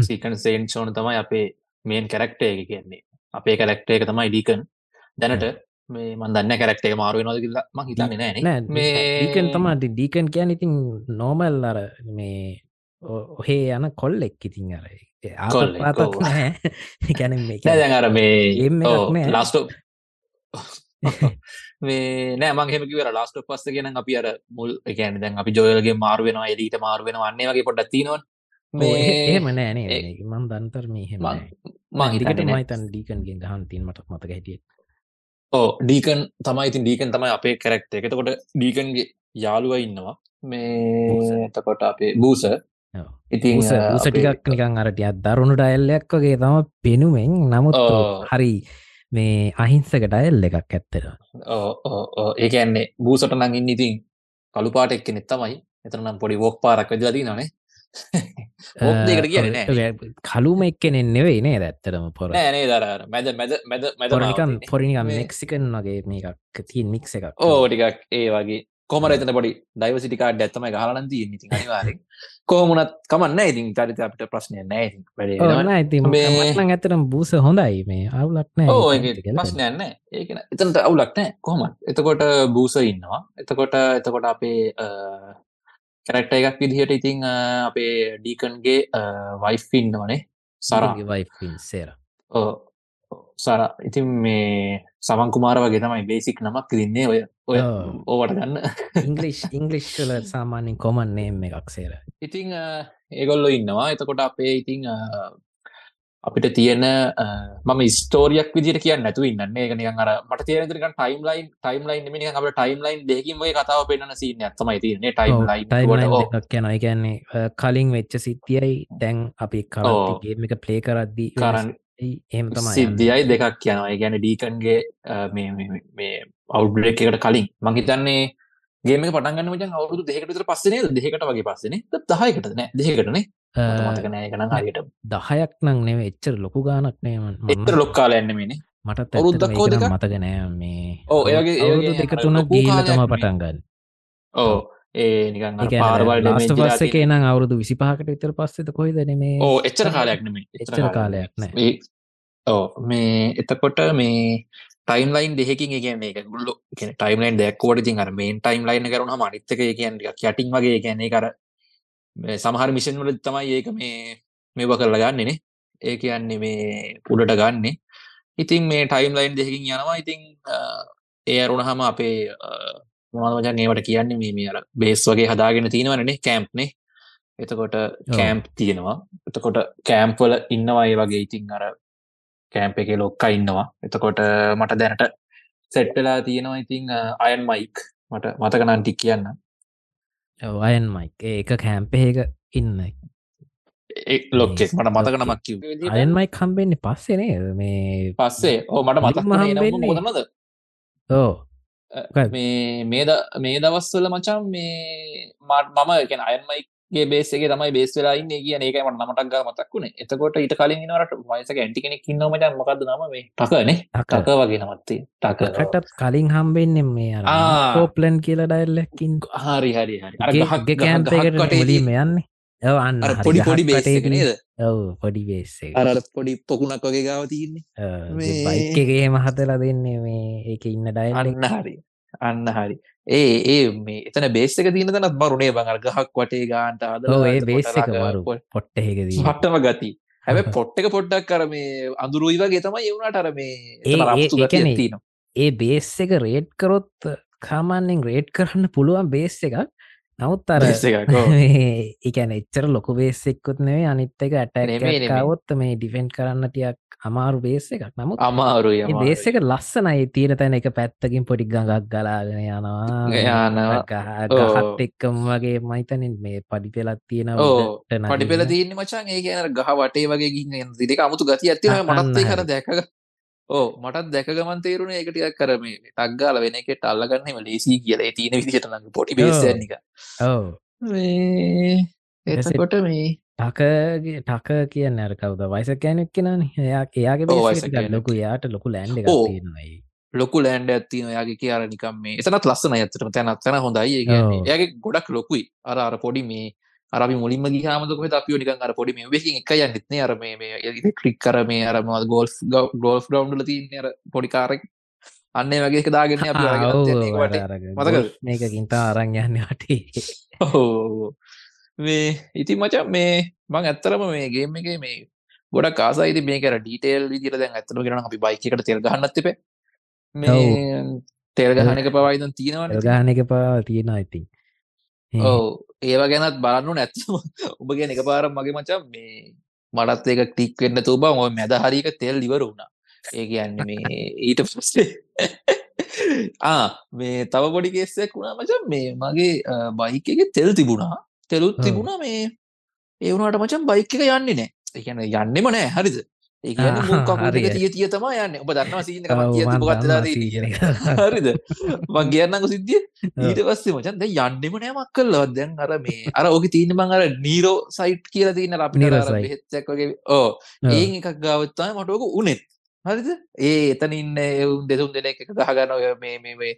Speaker 2: සීකන් සේන් සෝන තමයි අපේ මේන් කැරක්ටේ එක කියන්නේ. අපේ කැරක්ටේ එක තමයි ඩීකන් දැනට මේ මන්දන්න කැරක්ටේ මාරුව නොද කියලා ම හිතන්නේ නෑන
Speaker 1: නෑ. ඩීකන් තමා ඩීකන් කියන ඉතින් නෝමල් අර මේ ඔහේ යන කොල්ලෙක් ඉතින් අර.
Speaker 2: කොල්ලෙක්,
Speaker 1: ආතක්
Speaker 2: ඔව්. *laughs* *laughs* *laughs*
Speaker 1: මේ
Speaker 2: නෑ මේ
Speaker 1: එකක් නෑ.
Speaker 2: ලාස්ටෝ මේ නෑ මං හෙමකිවර ලාස්ට පස්ස ගෙන අපි අර මුල් එකන දැන් අපි ජොයල්ගේ මාරුවෙන එලීට මාරුවෙන වන්නේ වගේ පොඩ්ඩ තිනොන්
Speaker 1: එහෙම නෑනේ
Speaker 2: ඒ-
Speaker 1: මන් දන්තර මේ හෙම
Speaker 2: මං මං
Speaker 1: හිකට
Speaker 2: හිතන්නේ නෑ.
Speaker 1: මයිතන් ඩීකන්ගෙන් ගහන් තින් මට මතක හිටිය
Speaker 2: ඕ ඩීකන් තමයි ඉතින් ඩීකන් තමයි අපේ කැරක්ට එකතකොට ඩීකන්ගේ යාළුව ඉන්නවා. මේ එතකොට අපේ බූස ඉතින් අ, අපේ-
Speaker 1: උසටිකක් නිකං අරටියක් දරුණු ඩයල්ලයක් වගේ තම පෙනුමෙන් නමුත්. හරි මේ අහිංසක ඩයල් එකක් ඇත්තර
Speaker 2: ඕ, ඕ, ඕ. ඒ කියන්නේ බූසට නං ඉන්න ඉතින් කළුපාට එක් කෙනෙත් තමයි. එතනම් පොඩි වෝක් පාරක් වෙදලදී නනේ ඕක් *laughs* දෙකට කියන නෑ.
Speaker 1: කලුම එක්කෙනෙන් නෙවෙයි නේ ඇත්තරම පොර?
Speaker 2: නෑනේ දර මැද මැද මැද මැද
Speaker 1: පොරනිකම්
Speaker 2: මේ-
Speaker 1: මෙක්සිකන් වගේ මේකක් තිීන් මික්ස එකක්.
Speaker 2: ඕ ටිකක් ඒ වගේ. කොමර එතන පොඩි ඩයිවසිටිකාඩ් ඇත්තම ගහලන දී ඉති අනිවාරෙන් කෝමුණත් කමන්න ඉතින්. චරිත අපිට ප්‍රශ්නය නෑ ඉතින්.
Speaker 1: ඇතරම් බූස හොඳයි මේ. අවුලක් නෑ
Speaker 2: ඕ
Speaker 1: ඒක
Speaker 2: ඒක
Speaker 1: ගැලපෙන.
Speaker 2: ප්‍රශ්නයන්න ඒකන එතනට අවුලක් නෑ කොහොමත්. එතකොට බූස ඉන්නවා. එතකොට එතකොට අපේ කැරක්ට එකක් විදිහට ඉතිං අපේ ඩීකන්ගේ වයිෆ් ඉන්නවනේ. සරා.
Speaker 1: ඊගේ wife ඉන් සේර
Speaker 2: සර ඉතින් මේ සමන් කුමාර වගේ තමයි බේසික් නමක් දින්නේ ඔය ඔය. ඕවට ගන්න.
Speaker 1: ඉංගලිෂ් ඉංගලිශ්ල සාමාන්‍යින් කොමන් නේම් එකක් සේර.
Speaker 2: ඉතිං ඒගොල්ලො ඉන්නවා. එතකොට අපේ ඉතිං අපිට තියෙන මම ස්තෝරියක් විදිට කිය නැතු ඉන්න එක නිකන් අර මට තේරක ටයිම් ලයින් ටයිම් ලයින් මිනි අප ටයිම් ලයින් දෙකින් වේ කතාව පෙන්න්න සිීන ඇත්තමයි තියන්නේ. ටයිම් ලයින්
Speaker 1: කියන එකන්නේ කලින් වෙච්ච සිද්ධියයි දැන් අපි කරගේම එක ප්ලේ කරද්දී
Speaker 2: කරන්න
Speaker 1: එහම තම
Speaker 2: සිද්ධියයි දෙකක් කියනවා ගැන ඩීකන්ගේ මේ අවු්බ්‍රේක් එකට කලින්. මහිතන්නේ ගේම පටන්ගන්න මචන් අවුදු දෙකට පස්සනේ දෙකට වගේ පස්සනේ දහයකට නෑ? දෙකටනේ මතක නෑ. කන හරියට.
Speaker 1: දහයක් නං නෙව එච්චර ලොකු ගානක් නේම
Speaker 2: එත ලොක්කාල එන්නමන
Speaker 1: මටත්
Speaker 2: අවුරුද්දක්කෝ දෙක
Speaker 1: මතක නෑ මේ
Speaker 2: ඕ ඒගේ
Speaker 1: දෙක තුන ගීලතම පටන්ගන්න
Speaker 2: ඕ ඒ නිකන් පාරවල්
Speaker 1: පස්ස එක නම් අවුරුදු විසිපහකට විතර පස්සෙත කොයිද නෙමේ
Speaker 2: ඕ එච්චර කාලයක් නෙම
Speaker 1: එච්චර කාලයක් නෑ.
Speaker 2: ඕ මේ එතකොට මේ ටයිම් ලයින් දෙහකින් කියන එක ගුල්ල ටයිම්ලයින් දැක්කෝට තින් අර මේන් ටයිම් ලයින් කරුණ මනිත්තක කියන්න යටින් වගේ කියන්නේ කර සමහර මිෂන් වල තමයි ඒක මේ මේව කරලා ගන්නනේ ඒ කියන්නේ මේ උඩට ගන්නේ. ඉතින් මේ ටයිම් ලයින් දෙකින් යනවා. ඉතින් ඒ අරුණ හම අපේ මොනවජන් ඒවට කියන්නේ? මේ මේ අර බේස් වගේ හදාගෙන තියෙනවනේ කෑම්ප්නේ එතකොට කෑම්ප් තියෙනවා. එතකොට කෑම්ප්වල ඉන්නවා ඒ වගේ. ඉතින් අර කෑම්ප එක ලොක්ක ඉන්නවා. එතකොට මට දැනට සෙට්ටලා තියෙනවා ඉතිං අයන් මයික් මට මතකනන් ටික් කියන්න.
Speaker 1: අයන් මයික් ඒක කෑම්පේක ඉන්න.
Speaker 2: ලොක්කෙක් මට මතක නමක් කිව
Speaker 1: අයන් මයි කම්බෙන්නේ පස්සනේ මේ
Speaker 2: පස්සේ. ඕ මට මතක් මොදමද
Speaker 1: ඕ
Speaker 2: මේ මේද මේ දවස්වල මචම් මේ මට මම එකන අයන්මයිගේ බේසගේ තමයි බේස් වෙලා ඉන්න කියන ඒකයි මට නමටක් මතක් වුණේ. එතකොට ඊට කලින් නට වයසක ඇන්ටි කෙනෙක් ඉන්න මචන් මොකක්ද නම? මේ ටකනේ ටක වගේ නමත්තේ
Speaker 1: ටකටත් කලින් හම්බෙන්නෙම මේ කෝප්ලන් කියලා ඩයිල්ලකින්
Speaker 2: හරි හරි හරි.
Speaker 1: කෑම්පකට ලිම යන්නේ ඔවන්න
Speaker 2: පොඩි පොඩි බේසක නේද?
Speaker 1: ඔව පොඩි බේස්සේ
Speaker 2: අර පොඩි පොකුණක් වගේ ගාව තියන්නේ.
Speaker 1: බයිකගේ මහතලා දෙන්නේ මේ ඒක ඉන්න ඩයිල්
Speaker 2: අන්න හරි. අන්න හරි. ඒ ඒ මේ එතන බේස්සක තියන තනත් මරුණේ බඟර ගහක් වටේ ගාන්ට අද
Speaker 1: ඒ බේස්සක මරු පොට්ටහෙක
Speaker 2: පට්ටම ගති. හැබ *laughs* පොට්ටක පොඩ්ඩක් කර මේ අඳුරුයි වගේ තමයි එවුණට අර මේ
Speaker 1: ඒ ඒ බේස් එක රේඩ් කරොත් කාමන්නෙන් රේඩ් කරන්න පුළුවන් බේස් එකක් නමුත් අර එකන *laughs* එච්චර ලොක බේසෙක්කුත් නෙවේ අනිත් එක ඇටකවොත් මේ ඩිෆෙන්් කරන්න ටියක් අමාරු බේස එකක්. නමුත්
Speaker 2: අමාරුය
Speaker 1: බේස එක ලස්සනයි තීර තැන එක පැත්තකින් පොඩි ගඟක් ගලාගෙන යනවා. ගහත් එක්කම් වගේ මයිතනින් මේ පඩි පෙලත් තියෙන
Speaker 2: පඩි පෙල තියන්න මචන් ඒ කියන ගහ වටේ වගේ ගින්න දික අමුතු ගති ඇතිව මනත්තේ කර දැක ඕ මටත් දැක ගමන් තේරුණ එකටියක් කරම ටක්ගාල වෙන එකට අල්ලගන්නම ලේසි කියලා තියෙන විදිට නඟ පොටි බේසනික
Speaker 1: ඔව.
Speaker 2: එතකොට මේ
Speaker 1: ටකගේ ටක කියන්න අර කවද? වයිස කෑනෙක් කෙනන. එයා එයාගේ ලොකු. යාට ලොකු ලෑන්ඩ යි
Speaker 2: ලොකු ලෑන්ඩ ඇත්තින යාගේ කියර නිකම් මේ එතනත් ලස්සන ඇත්තටම. තැනත් තැන හොඳයි. ඒගේ ගොඩක් ලොකුයි. අර අර පොඩි මේ අරි මුලින්ම ගහමක අපිය නික අර පොඩි මේකින් එක යන්නෙත්න අර මේ ක්‍රික් කර මේ අරම ගෝල් ගෝල් ග්‍රවන්්ල තියන අර පොඩිකාරෙක් අන්න වගේ දාගෙන
Speaker 1: මතක මේකකින්ත අරං යන්න. වටේ.
Speaker 2: මේ ඉති මචා මේ බං ඇත්තරම මේ ගේම එක මේ ගොඩ කාසයිති මේකර ඩීටේල් විදිර දැන් ඇත්තම කරන අපි බයිකට තෙල් ගහන්න තිබේ මේ තෙල් ගහන එක පවයිදන් තියෙනවා
Speaker 1: ගාන එක පවා තියෙන ඉතින්
Speaker 2: ඔව ඒවා ගැනත් බලන්නු නැත්ම *laughs* ඔබ ගැන එක පාරම් මගේ මචම් මේ මටත් ඒක ටික් වෙන්න තුබ ඔ මැද හරික තෙල් ඉවර වුණා. ඒ කියන්න මේ *laughs* ඊට පස්සේ *laughs* ආ මේ තව පොඩි කෙස්සෙක් වුණා මචම් මේ මගේ බයික එක තෙල් තිබුණා. තෙලුත් තිබුණා මේ ඒවුණට මචම් බයික එක යන්නේ නෑ එකන යන්නෙම නෑ හරිද ඒකන කකුලක තිය තිය තම යන්න. ඔබ දන්නවා සිීන ගත්ලා හරිද? මං කියන්නක සිද්ධිය. ඊට පස්සේ මචන් ද යන්නෙම නෑමක් කල්ලවත් දැන් අර මේ අර ඕක තියන මං අර නීරෝ සයිට් කියල තියන අප හෙච්චක් වගේ. ඕ ඒ එකක් ගාවත්තා මටෝක උනෙත් හරිද? ඒ එතන ඉන්න එවුන් දෙසුම් දෙන එක ගහගන්න ඔය මේ මේ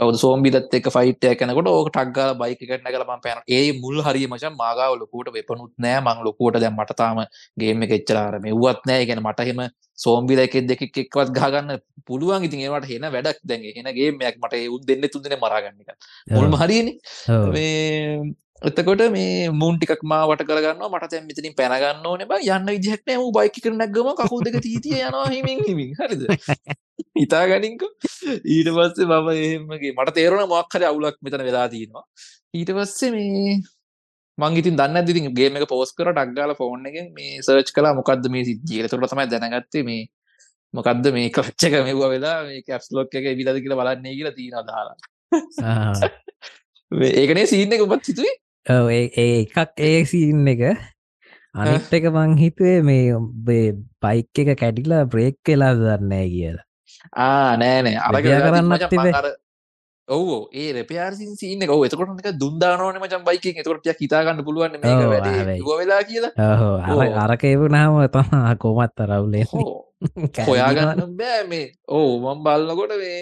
Speaker 2: කවද සෝම්බිලත් එක ෆයිටය කනකොට ඕක ටක්ගල බයිකට නැකල ම පැන ඒ මුල් හරි මචන් මාගාව ලොකූට වෙපනුත් නෑ. මං ලොකෝට දැම් මටතාම ගේම එච්චලාර මේ වුවත් නෑ. ගැන මටහෙම සෝම්බිල එක දෙක එක්වත් ගහගන්න පුළුවන්. ඉතින් ඒවට හෙන වැඩක්. දැන් හෙනගේ මෙයක් මට උත් දෙන්න තුන්දන මරාගන්නක මුල්ම හරින එතකොට මේ මුන් ටිකක් මාවට කරගන්න මට තැන් මෙතනින් පැනගන්න ඕන බ. යන්න විදිහක්නෑ වූ බයික කර නැක්ගම කකු දෙක තීතිය යනවා හිමින් හිමින්. හරිද? *laughs* හිතා ගනින්ක ඊට පස්සේ මම එහෙමගේ මට තේරුණ මොක්හර අවුලක් මෙතන වෙලා තියෙනවා. ඊට පස්සේ මේ මං ඉතින් දන්න ඉතින් ගේම එක පෝස් කර ටක්ගාල ෆෝන් එක මේ සර්ච් කලා මොකක්ද මේ සිද්ධිය තුට තමයි දැනගත්තේ මේ මොකක්ද මේ කච්චක මෙවා වෙලා මේ කැප්ස්ලොක් එක විලද කියලා බලන්නේ කියලා තියෙන දාලා *laughs* ඒකනේ සීන්න එක උපත් සිතුවේ
Speaker 1: ඒ එකක් ඒ සින්න එක අනිත් එක මං හිතුවේ මේ ඔබේ බයික් එක කැඩිලා බ්‍රේක් වෙලා දන්නෑ කියලා.
Speaker 2: ආ නෑනෑ අරග
Speaker 1: කරන්නත් තිබේ.
Speaker 2: අර ඔවෝ ඒ රපයාරසින් සින්න ඔව එතකොට එක දුන්දානෝන මචන් බයික එතකොට හිතාගන්න පුළුවන්
Speaker 1: ඔව්,
Speaker 2: වෙලා කියලා.
Speaker 1: අරකේවුනාම තමා කොමත් තරවුලේ
Speaker 2: හොයාගන්න බෑ මේ. ඕ මම් බලන්නකොට මේ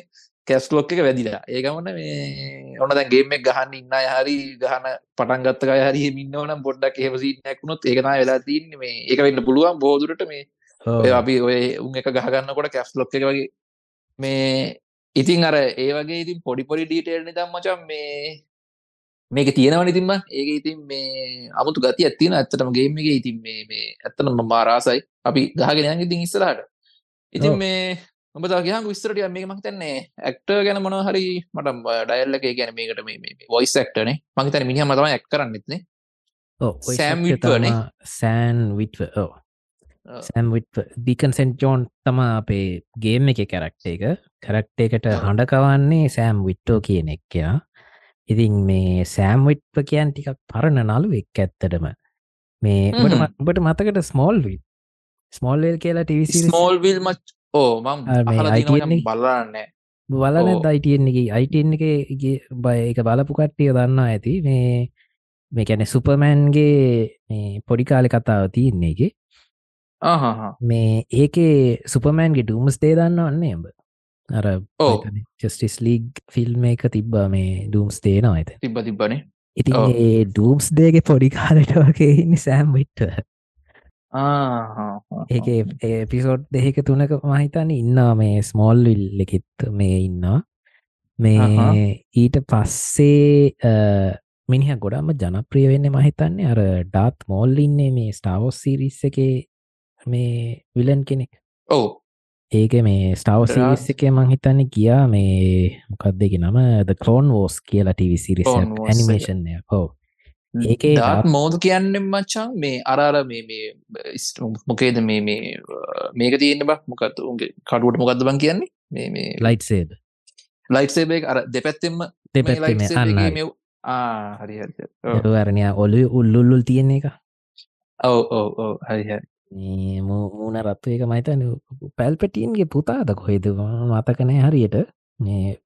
Speaker 2: කැස්ලොක් එක වැදිලා. ඒකමට මේ ඔන්න දැන් ගේමක් ගහන්න ඉන්න අය හරි ගහන පටන්ගත්තකය හරි මින්නවනම් පොඩ්ඩක් එහෙම සිීනැක්ුණොත් ඒකන වෙලා තින්න මේ. ඒක වෙන්න පුළුවන් බෝදුරට මේ ඔය අපි ඔය උන් එක ගහගන්නකොට කැස් ලොක් එක වගේ. මේ ඉතින් අර ඒ වගේ ඉතින් පොඩි පොඩි ඩීටේල් නිතම් මචන් මේ මේක තියෙනව ඉතින්ම ඒක ඉතින් මේ අමුතු ගති ඇත්තින ඇත්තටම ගේම එක. ඉතින් මේ මේ ඇත්තනම මාරාසයි අපි ගහගෙන යන් ඉතින් ඉස්සරහට. ඉතින්. මේ ඔබ ගහන් විස්තරටිය මේක මහිතන්නේ ඇක්ට ගැන මොන හරි මට ඩයල්ල එක ගැන මේකට මේ වොයිස් ඇක්ටනේ මහිතන මිනිහම තම ඇක් කරන්නෙත්නේ සෑම් විට්වර්නේ?
Speaker 1: සෑන් විට්ව ඕ සෑම් විට් ඩිකන්සෙන්් ජෝන් තම අපේ ගේම් එක කැරක්ට එක. කරක්ට එකට. හඬකවන්නේ සෑම් විට්ටෝ කියන එක් කියෙන ඉතින් මේ සෑම් විට්ප කියන් ටිකක් පරණ නලු එක් ඇත්තටම. මේ ඔබට. ම- මතකට ස්මෝල් වි ස්මෝල්වල් කියලා ටිවිසි
Speaker 2: ස්මෝල් විල් මච් ඕ
Speaker 1: මේ
Speaker 2: බලන්න.
Speaker 1: බලන
Speaker 2: ඕ.
Speaker 1: දයිටන් එක අයිටන් එක බය එක බලපු කට්ටිය දන්නා ඇති මේ මේ කැනෙ සුපමෑන්ගේ මේ පොඩිකාලෙ කතාව තියන්නේ එක මේ ඒකේ සුපමෑන්ගේ ඩුම්ස් දේ දන්න වන්නේ එඹ අර. ජස්ටිස් ලීග් ෆිල්ම් එක තිබ්බ මේ ඩුම්ස් දේනවා ඇත
Speaker 2: තිබ්බ තිබ්බනේ.
Speaker 1: ඉතින්. ඒ ඩූම්ස් දේගේ පොඩිකාලට වගේ ඉන්න සෑම් විට්ට ඒක එපිසෝඩ් දෙක තුනක මහිතන ඉන්නවා මේ ස්මෝල් විල් එකෙත් මේ ඉන්නවා. මේ. ඊට පස්සේ මිනිහ ගොඩම ජනප්‍රිය වෙන්න මහිතන්නේ අර ඩාත් මෝල් ඉන්නේ මේ ස්ටාවෝස් සිරිස් එක මේ විලන් කෙනෙක්.
Speaker 2: ඔව්.
Speaker 1: ඒක මේ ස්ටාව සිරිස් එක මංහිතන්න ගියා මේ මොකක්දෙක නම? ද කලෝන් වෝස් කියලා ටව සිරිස. ඇනිමේෂන්ය හෝ ඒකේ
Speaker 2: ඩාත්- මෝද කියන්නෙන් මච්චන් මේ අරාර මේ මේ මොකේද මේ මේ මේක තියෙන බ? මොකත් උන්ගේ කඩුවට මොකක්ද බං කියන්නේ? මේ මේ
Speaker 1: ලයිට් සේද
Speaker 2: ලයිට් සේබේ අර දෙපැත්තෙම මේ
Speaker 1: දෙපැත්තේ
Speaker 2: ලයිට්
Speaker 1: මේ
Speaker 2: සේබ් එකේ
Speaker 1: අන්න
Speaker 2: හරි. හරි.
Speaker 1: වරණය ඔලු උල්ලුල්ලුල් තියෙන එක
Speaker 2: ඔව් ඔව් ඔව්. හරි හරි.
Speaker 1: මූුණ රත්ව එක මයිතන පැල්පටියන්ගේ පුතාද කොහෙද? මතකනෑ හරියට. මේ.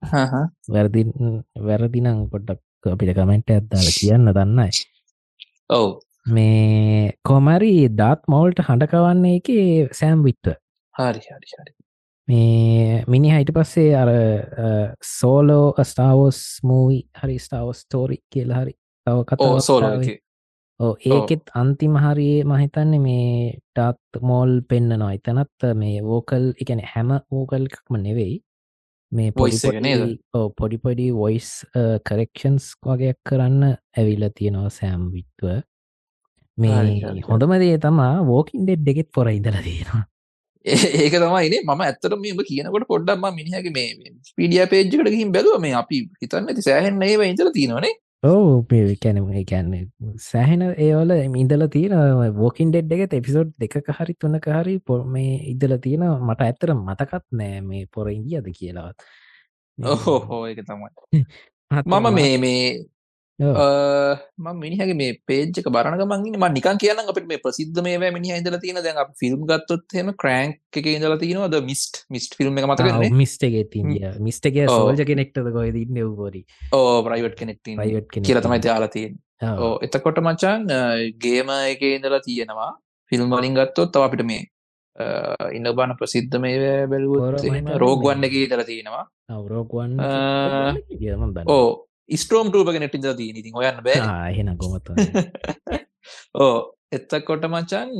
Speaker 1: වැරදි වැරදිනං පොඩ්ඩක් අපිට කමෙන්ට ඇත්දාල කියන්න දන්නයි
Speaker 2: ඔව්.
Speaker 1: මේ කොමරි ඩාත් මෝල්ට හඬකවන්නේ එක සෑම් විට්ට.
Speaker 2: හරි හරි හරි.
Speaker 1: මේ මිනි හයිට පස්සේ අර සෝලෝ ස්ටාවෝස් මූයි හරි ස්ටාවස් තෝරි කියලා හරි තව කතාවක්
Speaker 2: සෝලෝ.
Speaker 1: ඕ ඒකෙත් අන්තිම හරියේ මහිතන්නේ මේ ටත් මෝල් පෙන්න්නනවා එතනත් මේ වෝකල් එකන හැම වෝකල් එකක්ම නෙවෙයි මේ
Speaker 2: Voice එක නේද?
Speaker 1: පොඩිපොඩි වොයිස් කරෙක්ෂන්ස් වගේයක් කරන්න ඇවිල්ල තියෙනවා සෑම් විත්ව මේ. හොඳමදේ තමා වෝකින් ඩෙඩ් එකෙත් පොර ඉදල තියෙනවා. *laughs*
Speaker 2: ඒක තමයිනේ මම ඇත්තට මේම කියනකොට පොඩ්ඩක්ම මිනිහගේ මේ පීඩිය පේජ්කට ගහිම් බැලුව. මේ අපි හිතන්න ඇති සෑහෙන් ඒව ඉතර තියෙනවනේ
Speaker 1: ඕ කැන කැන්න සෑහෙන ඒවල ඉදල තියෙන වෝකින් ඩෙඩ් එකත් එපිසෝඩ් දෙක හරි තුනක හරි පො මේ ඉදල තියෙන මට ඇත්තර මතකත් නෑ මේ පොර ඉදිියද කියලාවත්.
Speaker 2: ඔහෝ හෝ ඒක තමයි. *laughs* මම මේ මේ ම මිනිහගේ මේ පේජ්ක බරණ මංගන්න ම නිකන් කියන්න අපට මේ ප්‍රසිද්ධ මේ මිනි ඉදල තියෙන. දැන් අප ෆිල්ම් ගත්තොත්හෙම ක්‍රෑන්ක් එක ඉදල තියෙනවද මිස්ට් මිස්ට් ෆිල්ම් එක මතකන්නේ
Speaker 1: මිස්ටගේ තිය මිස්ටගේ. සෝජ කෙනෙක්ටද කොයිද ඉන්න ව්බොරි
Speaker 2: ඕ ප්‍රයිවට් කෙනෙක්
Speaker 1: ප්‍රයිවට් කෙනෙක්
Speaker 2: කියලා තමයි යාලා තියෙන ඕ එතකොට මචන් ගේම එක ඉඳලා තියෙනවා. ෆිල්ම් වලින් ගත්තොත් තව අපිට මේ ඉන්න බාන ප්‍රසිද්ධ මේ
Speaker 1: මහිතන්නේ
Speaker 2: රෝගවන්න එක ඉදලා තියෙනවා.
Speaker 1: බ
Speaker 2: ඕ ස්ට්‍රෝම් ටූපක නෙට්ටිද තියෙන ඉතින් ඔයන්න බෑ
Speaker 1: එහෙන ගොමත
Speaker 2: ඕ එත්තකොට මචන්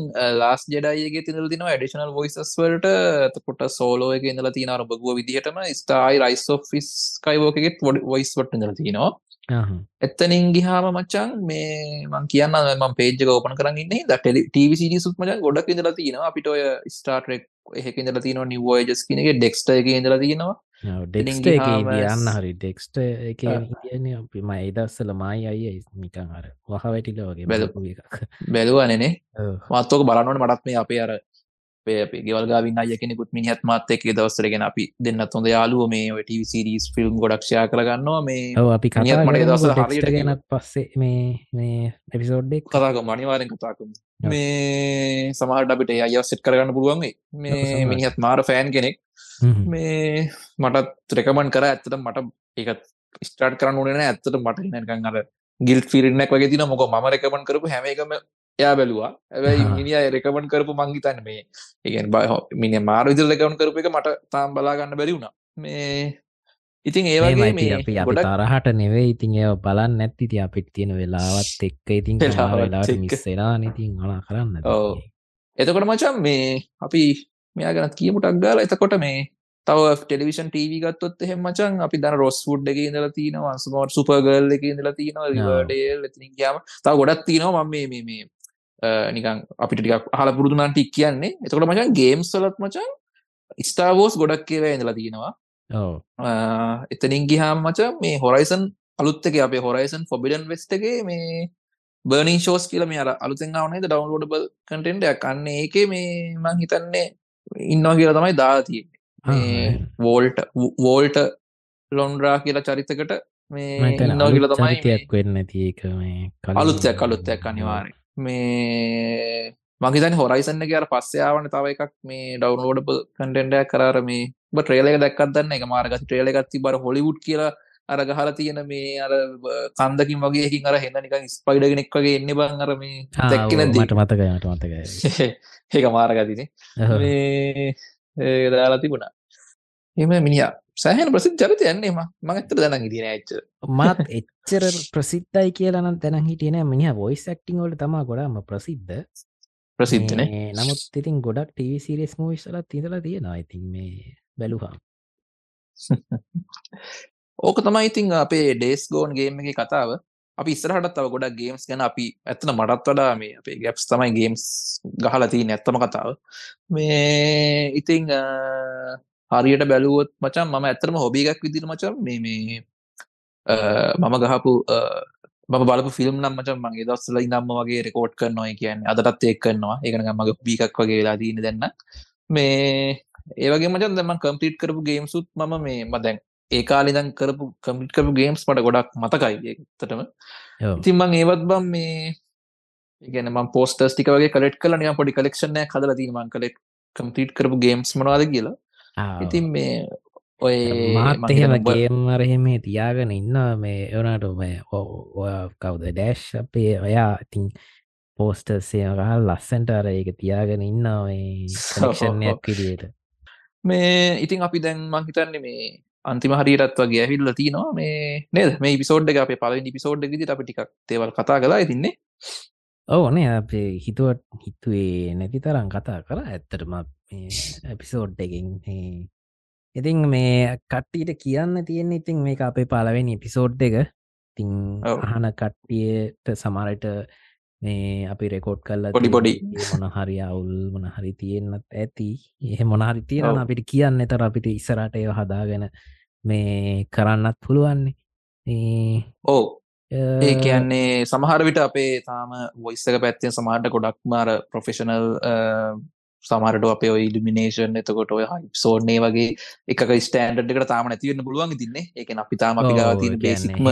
Speaker 2: ලාස් ජඩයිගේ තිනල තින ඩිෂනල් වොයිසස් වලට. එතකොට සෝලෝ එක ඉඳලා තියෙන අර බගුව විදිහටම ස්ටායි රයිස් ෆිස් කයිවෝකෙත් ොඩ වොයිස් වට ඉඳල තියෙනවා. එත්තනින් ගිහාම මචන් මේ මං කියන්න ම පේජ ඕපන කරන්න ද ටව සුත් මචන් ගොඩක් ඉඳලා තියෙනවා. අපිට ඔය ස්ටාටරෙක් එහෙක ඉඳලා තියෙනවා නිවෝජස් කියනගේ ඩෙක්ස්ට එක ඉඳලා තියෙනවා
Speaker 1: ඩෙක්ස්ට එක ඉදියන්න හරි ඩෙක්ස්ට එක
Speaker 2: ආ.
Speaker 1: ඉදියන අපි ම එදස්සල මයි අය නිකං අර වහ වැටිල වගේ
Speaker 2: බැලු-
Speaker 1: බලපු එකක්
Speaker 2: බැලුවනනේ. මත්තෝක බලන්නට මටත් මේ අපේ අර අපේ අපේ ගෙවල්ගාවින් අය කෙනෙකුත් මිනිහත් මත් එක දවස්තරගෙන අපි දෙන්නත් හොඳ යාලුව මේ ටව සිරීස් ෆිල්ම් ගොඩක්ෂයා කරගන්නවා මේ
Speaker 1: අපි
Speaker 2: මිනිහත් මට ඒ දවස්වල
Speaker 1: කතා
Speaker 2: හරියට
Speaker 1: ගැනත් පස්සේ මේ මේ එපිසෝඩ්ඩෙක්
Speaker 2: කතාක මනිවාරෙන් කතාකම. මේ සමහට අපිට අය සෙට් කරගන්න පුළුවන්ගේ මේ. මිනිහත් මාර ෆෑන් කෙනෙක්. මේ මටත් රෙකමන් කර. ඇත්තට මට ඒකත් ස්ටාට් කරන්න ඕනෙන ඇත්තට මට නැකන් අර ගිල් ෆිරිනක් වගේ තින මොක ම රෙකමන් කරපු හැම එකම එයා බැලවා. ඇැයි
Speaker 1: ආහා.
Speaker 2: මිනි අය රෙකමන් කරපු මංගිතන්න මේ ඒගෙන් බය මිනි මාර විදිල් රෙකවන් කරපු එක මට තාම් බලාගන්න බැරි වුණා. මේ ඉතින් ඒවගේ
Speaker 1: අපි
Speaker 2: මේ
Speaker 1: අපි
Speaker 2: ගොඩක්
Speaker 1: තරහට නෙවේ ඉතින් ඒ බලන්න නැත්තිති අපිට තියෙන වෙලාවත් එක්ක ඉතින් වෙලාට. මිස්සෙලා ඉතින් අලා කරන්න
Speaker 2: ඔව්. එතකොට මචන් මේ අපි මෙයා ගැනත් කියමුටක් ගාල එතකොට මේ තව ටෙලිවිෂන් ටීවී ගත්තොත් එහෙම මචන් අපි දන රොස් ෆුඩ් එක ඉඳලා තියෙනවා අන්සමෝට සුපර්ගල් එක ඉඳලා තියෙනවා රිවර්ඩේල් එතින් කියම තව ගොඩක් තියෙනවා මම මේ මේ නිකන් අපිට ටිකක් අහල පුරුදුනාන් ටික් කියන්නේ. එතකොට මචන් ගේම් සලත් මචන් ස්ටාවෝස් ගොඩක් කියව ඉඳලා තියෙනවා.
Speaker 1: ඕ
Speaker 2: එතනින් ගිහාම මචන් මේ හොරයිසන් අලුත් එක අපේ හොරයිසන් ෆොබිඩන් වෙස්ටගේ මේ බර්නිින් ෂෝස් කියල මේ අර අලුතෙන් අවනේද ඩවන්ලෝඩබල් කටෙන්ටයක් කන්න ඒක මේ මං හිතන්නේ ඉන්නවා කියලා තමයි දාතිය මේ වෝල්ට වෝල්ට ලොන්ඩරා කියලා චරිතකට මේ ඉන්නවා කියලා තමයි මේ
Speaker 1: චරිතයක් වෙන්න තියක මේ
Speaker 2: අලුත්තයක් අලුත්තයක් අනිවාරය මේ මහිතන හොරයිසන්න අර පස්සයාවන තව එකක් මේ ඩවන්ලෝඩබල් කටෙන්ඩයක් කරර මේ ට්‍රේලක දක්කත්දන්න එක මාර්ග ට්‍රේල එකත්ති බර හොලිවුඩ් කියලා අර ගහල තියෙන මේ අර කන්දකින් වගේකින් අර හෙන්න නික ස්පයිඩගෙනෙක් වගේ එන්න බං අර මේ
Speaker 1: ආ,
Speaker 2: දැක්ක
Speaker 1: ඔව්,
Speaker 2: නැද්දී?
Speaker 1: මට මතකයි මට මතකයි. *laughs*
Speaker 2: ඒක මාරගතිනේ දාලා තිබුණා. එම මිනිිය සෑහන ප්‍රසිද් චරිත යන්නේම මං ඇත්තට දැන ඉදින ඇච්ච
Speaker 1: මත් එච්චර ප්‍රසිද්ධයි කියලන තැන හිටියන මිනි වොයිස් ක්ටිං වලට තමා ගොඩාම ප්‍රසිද්ධ.
Speaker 2: ප්‍රසිද්ධන
Speaker 1: නමුත් ඉතින් ගොඩක් ටීසිරෙස් මූවිස්සල තිඳලා තියෙනවා. ඉතින් මේ බැලුහා *laughs*
Speaker 2: ඕක තමයි ඉතිං අපේ ඩේස් ගෝන් ගේම් එක කතාව. අපි ඉස්සරහට තව ගොඩක් ගේම්ස් ගැන අපි ඇත්තන මටත් වඩා මේ අපේ ගැප්ස් තමයි ගේම්ස් ගහලති නැත්තම කතාව. මේ ඉතිං අ, හරියට බැලුවොත් මචන් මම ඇතරම හොබිගක් විදිර මචන් මේ මේ අ, මම ගහපු අ, මම බලපු ෆිල්ම් නම් මචන් මගේ දස්සල ඉදම්ම වගේ රෙකෝඩ් කරනවා කියන්න. අදටත් එක් කරනවා. ඒකන මගේ බීකක් වගේ වෙලා දීන දෙන්න මේ ඒවගේ මචන් දෙම කම්පිට් කරපු ගේම්සුත් මම මේ මදැන් ඒකාලිදන් කරපු කමිට කරපු ගේම්ස් මට ගොඩක් මතකයි ඒතටම
Speaker 1: ඔව්.
Speaker 2: ඉතින් මං ඒවත් බම් මේ ඉගැන ම පෝස්ටස් ටික වගේ කලෙට් කල නිය පොඩි කලෙක්ෂණය හදල දී මං කලෙක් කම්පිට් කරපු ගේම්ස් මනවාද කියලා. ඉතින් මේ ඔය
Speaker 1: මාත්
Speaker 2: මං
Speaker 1: එහෙම
Speaker 2: හිතන්නේ ඔබ-
Speaker 1: ගේම්මරහෙම තියාගෙන ඉන්න මේ එවනට ඔය කවුද? ඩෑශ් අපේ ඔයා ඉතින් පෝස්ටර්සයගහ ලස්සන්ට අර ඒක තියාගෙන ඉන්න *laughs* කලක්ෂණයක් විදියට
Speaker 2: මේ ඉතින් අපි දැන් මං හිතන්නේ මේ අන්තිම හරියටත් වගේ ඇවිල්ල තිනවා. මේ නේද? මේ පිසෝඩ් එක අපේ පලවෙනි පිසෝඩ් ගෙදි අපි ටිකක් තේවල් කතා කලා ඉතින්නේ.
Speaker 1: ඕනේ අපේ හිතුවට හිතුවේ නැති තරම් කතා කර. ඇත්තටම එපිසෝඩ් එකින්. ඉතින් මේ කට්ටියට කියන්න තියෙන ඉතින් මේ අපේ පලවෙනි එපිසෝඩ් එක. තිං
Speaker 2: ඔව්.
Speaker 1: අහන කට්ටියට සමරට මේ අපි රෙකෝඩ් කල්ල
Speaker 2: පොඩි පොඩි.
Speaker 1: මොන හරි අවුල් මොන හරි තියෙන්න්නත් ඇති එහ මොනහරි තියෙන. අපිට කියන්න තර අපිට ඉස්සරට ඒව හදාගෙන මේ කරන්නත් පුළුවන්නේ
Speaker 2: ඕ ඒ කියන්නේ සමහර විට අපේ තාම වොයිස්සක පැත්තෙන් සමහට ගොඩක් මාර ප්‍රොෆෙෂනල් සමරට අපේ ඉඩිමිනේෂන් එතකොට ඔය සෝර්නේ වගේ එක ස්ටන්ඩ් එකට තාම නැතිවන්න පුළුවන් තින්නේ ඒක අපි තාම අපි ගාව තින බේසික්ම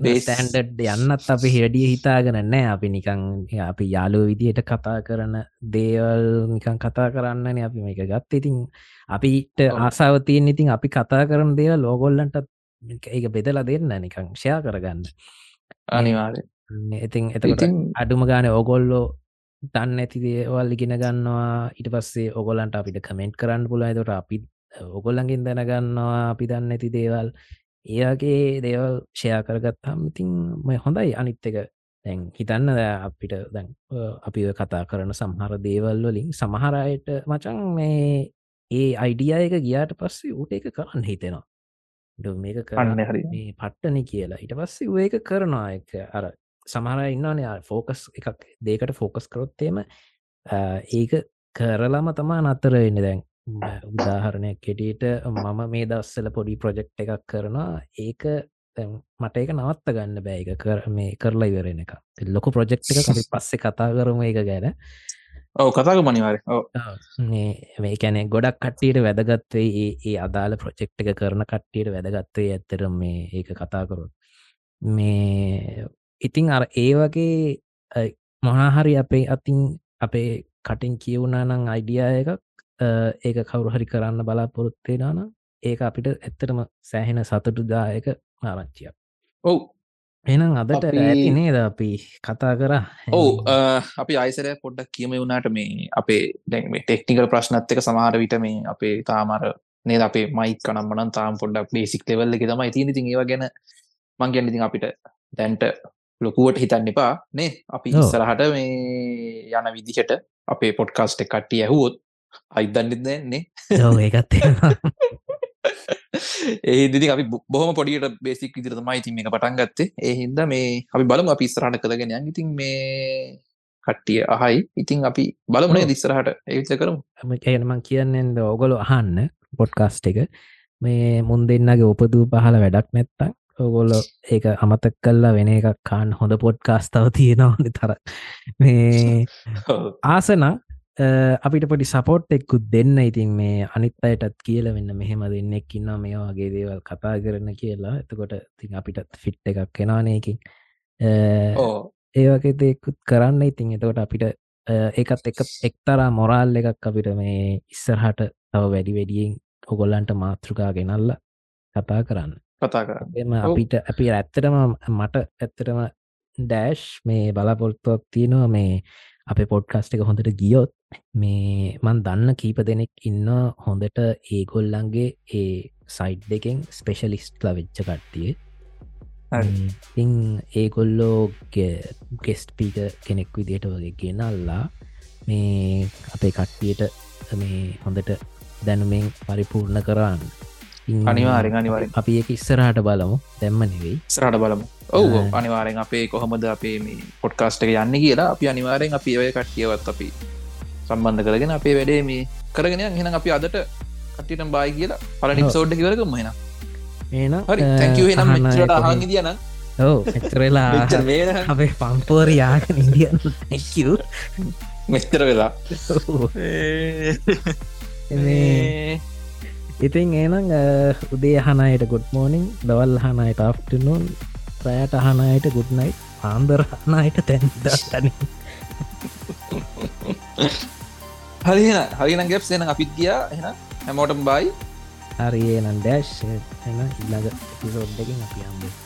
Speaker 2: base-
Speaker 1: ස්ටන්ඩ් යන්නත් අපි හිරඩිය හිතාගෙන නෑ අපි නිකං අපි යාලෝ විදියට කතා කරන දේවල් නිකන් කතා කරන්නන අපි මේක ගත්ත. ඉතින් අපිට. ආසාවතියෙන් ඉතින් අපි කතා කරන දේව ලෝගොල්ලන්ට ඒක බෙදලා දෙන්න නිකං ෂයා කරගන්න.
Speaker 2: අනිවාරය
Speaker 1: ඉතින් එතකට අඩුම ගාන ඔගොල්ලෝ දන්න ඇති දේවල් ඉගෙන ගන්නවා. ඉට පස්සේ ඔගොලන්ට අපිට කමෙන්ට් කරන්න පුලා තොට අපි ඔගොල්ලඟින් දැනගන්නවා අපි දන්න ඇති දේවල්. ඒගේ දේවල් ෂයා කරගත්හම් ඉතින් මයි හොඳයි අනිත් එක. දැන් හිතන්න දැ අපිට දැන් අපි කතා කරන සමහර දේවල් වලින් සමහරයට මචන් මේ ඒ අයිඩිය එක ගියාට පස්සේ ඌට එක කරන්න හිතෙනවා. මේක කරන්න
Speaker 2: හරි
Speaker 1: මේ පට්ටන කියලා. ඉට පස්සේ ඒක කරනවා. එක අර සමහර ඉන්නනේ ෆෝකස් එකක් දේකට ෆෝකස් කරොත්තේම ඒක කරලාම තමා නත්තර වෙන්න. දැන් උදාහරණයක් කෙටියට මම මේ දස්සල පොඩි ප්‍රොජෙක්් එකක් කරනවා. ඒක මට ඒක නවත්ත ගන්න බෑක කර මේ කරලා ඉවරෙන එක. ලොකු ප්‍රොජෙක්් එක අපි *laughs* පස්සෙ කතා කරම එක ගැන.
Speaker 2: ඔව කතාක මනිවාර
Speaker 1: මේ කැනෙ ගොඩක් කට්ටියට වැදගත්වේ ඒ අදාළ ප්‍රොජෙක්් එක කරන කට්ටියට වැදගත්වේ ඇත්තර මේ ඒක කතා කරුත්. මේ ඉතිං අර ඒ වගේ මොනාහරි අපේ අතින් අපේ කටින් කියවුණා නං අයිඩිය එකක් ඒක කවුරු හරි කරන්න බලාපොරොත්තේනාන ඒක අපිට ඇත්තටම සෑහෙන සතුටුදායක ආරංචියක්.
Speaker 2: ඔව්.
Speaker 1: එනම් අදට නේද අපි? කතා කර.
Speaker 2: ඔවු අපි අයිසර පොඩ්ඩක් කියම. වුණට මේ අපේ දැන් මේ ටෙක්නිකල් ප්‍රශ්නත් එක සමහර විට මේ අපේ තාමර නේද? අපේ මයික් කනම්මන තාම් පොඩ්ඩක් බේසික් ලෙවල්ල එක තමයි තියන තින් ඒව ගැන මංගැන ඉතින් අපිට දැන්ට ලොකුවට හිතන්න එපා නේ. අපි ඉස්සරහට මේ යන විදිහට අපේ පොඩ්කාස්ට කට්ටිය ඇහුවොත් අයිදන්නෙත් දැන්නේ
Speaker 1: ඒකත් *laughs*
Speaker 2: ඒ දිදි අපි බොහම පොඩියට බේසික් විදිර තමයි ඉතින් එක පටන් ගත්තේ. ඒ හින්ද මේ අපි බලමු අපි ඉස්සරහට කළගෙන යන්. ඉතින් මේ කට්ටිය අහයි. ඉතින් අපි බලමුණේ දිස්සරහට ඒවිත කරමු.
Speaker 1: කියනමං කියන්නෙන්ද ඔගොලු අහන්න පොඩ්කාස්ට එක. මේ මුන් දෙන්නගේ උපදූ පහල වැඩක් නැත්තක් ඔගොල්ල ඒක අමතක් කල්ලා වෙන එකක් කාන් හොඳ පොඩ්කාස්තාව තියෙනවන තර මේ *laughs* ආසන අපිට පොඩි සපෝට් එක්කුත් දෙන්න. ඉතින් මේ අනිත් අයටත් කියල වෙන්න මෙහෙම දෙන්නෙක් ඉන්න මේ වගේ දේවල් කතා කරන කියලා. එතකොට තින් අපිටත් ෆිට් එකක් කෙනවානයකින් ඒවගේ දෙකුත් කරන්න. ඉතින් එතකොට අපිට ඒකත් එක එක්තරා මොරාල් එකක් අපිට මේ ඉස්සරහට තව වැඩි වැඩියෙන් ඔගොල්ලන්ට මාතෘකා ගෙනල්ල කතා කරන්න
Speaker 2: කතා කරන්න.
Speaker 1: අපිට අපි ඇත්තටම මට ඇත්තටම ඩෑෂ් මේ බලාපොල්තුවක් තියෙනවා. මේ අපේ පොඩ්කාස්ට එක හොඳට ගියොත් මේ මන් දන්න කීප දෙනෙක් ඉන්න හොඳට ඒගොල්ලන්ගේ ඒ සයිට් දෙකෙන් ස්පෙශලිස්ට්ල වෙච්ච කට්ටිය. ඉං ඒගොල්ලෝ ගෙස්ට්පීක කෙනෙක් විදියට වගේ ගෙනල්ලා මේ අපේ කට්ටියට මේ හොඳට දැනුමෙන් පරිපූර්ණ කරන්න
Speaker 2: අනිවාරෙන් අනිවාර
Speaker 1: අපි එක ඉස්සරහට බලමු. දැම්ම නෙවෙයි.
Speaker 2: සරට බලමු. ඔවු අනිවාරෙන් අපේ කොහොමද අපේ මේ පොඩ්කාස්ට එක යන්න කියලා අපි අනිවාරෙන් අපි ඔය කට්ටියවත් අපි සම්බන්ධ කරගෙන අපේ වැඩේ මේ කරගෙන හෙන අපි අදට කට්ටිට බායි කියලා පලනි සෝඩ්ඩ කිවරක මහෙන
Speaker 1: ඒන
Speaker 2: හරි තැකව නම්. මෙචරට අහන් දියන
Speaker 1: ඕ එතරලා අපේ පම්පෝරයාගෙන ඉදියන්න ඇකිව
Speaker 2: මෙස්තර වෙලා *laughs*
Speaker 1: ඉතින් ඒනම් උදේ හනයට ගොඩ් මෝනිින් දවල් හනයට අෆ්ටනුන් රෑට අහනයට ගුඩ්නයි ආන්දර හනයට තැන්දන්න
Speaker 2: හරින හරින ගැප් එන අපිත් ගියා. එන හැමෝටම් බයි
Speaker 1: හරිඒනම් ඩෑශ් එන ඉල්ලග පිසෝඩ්ඩකින් අපි අම්බේ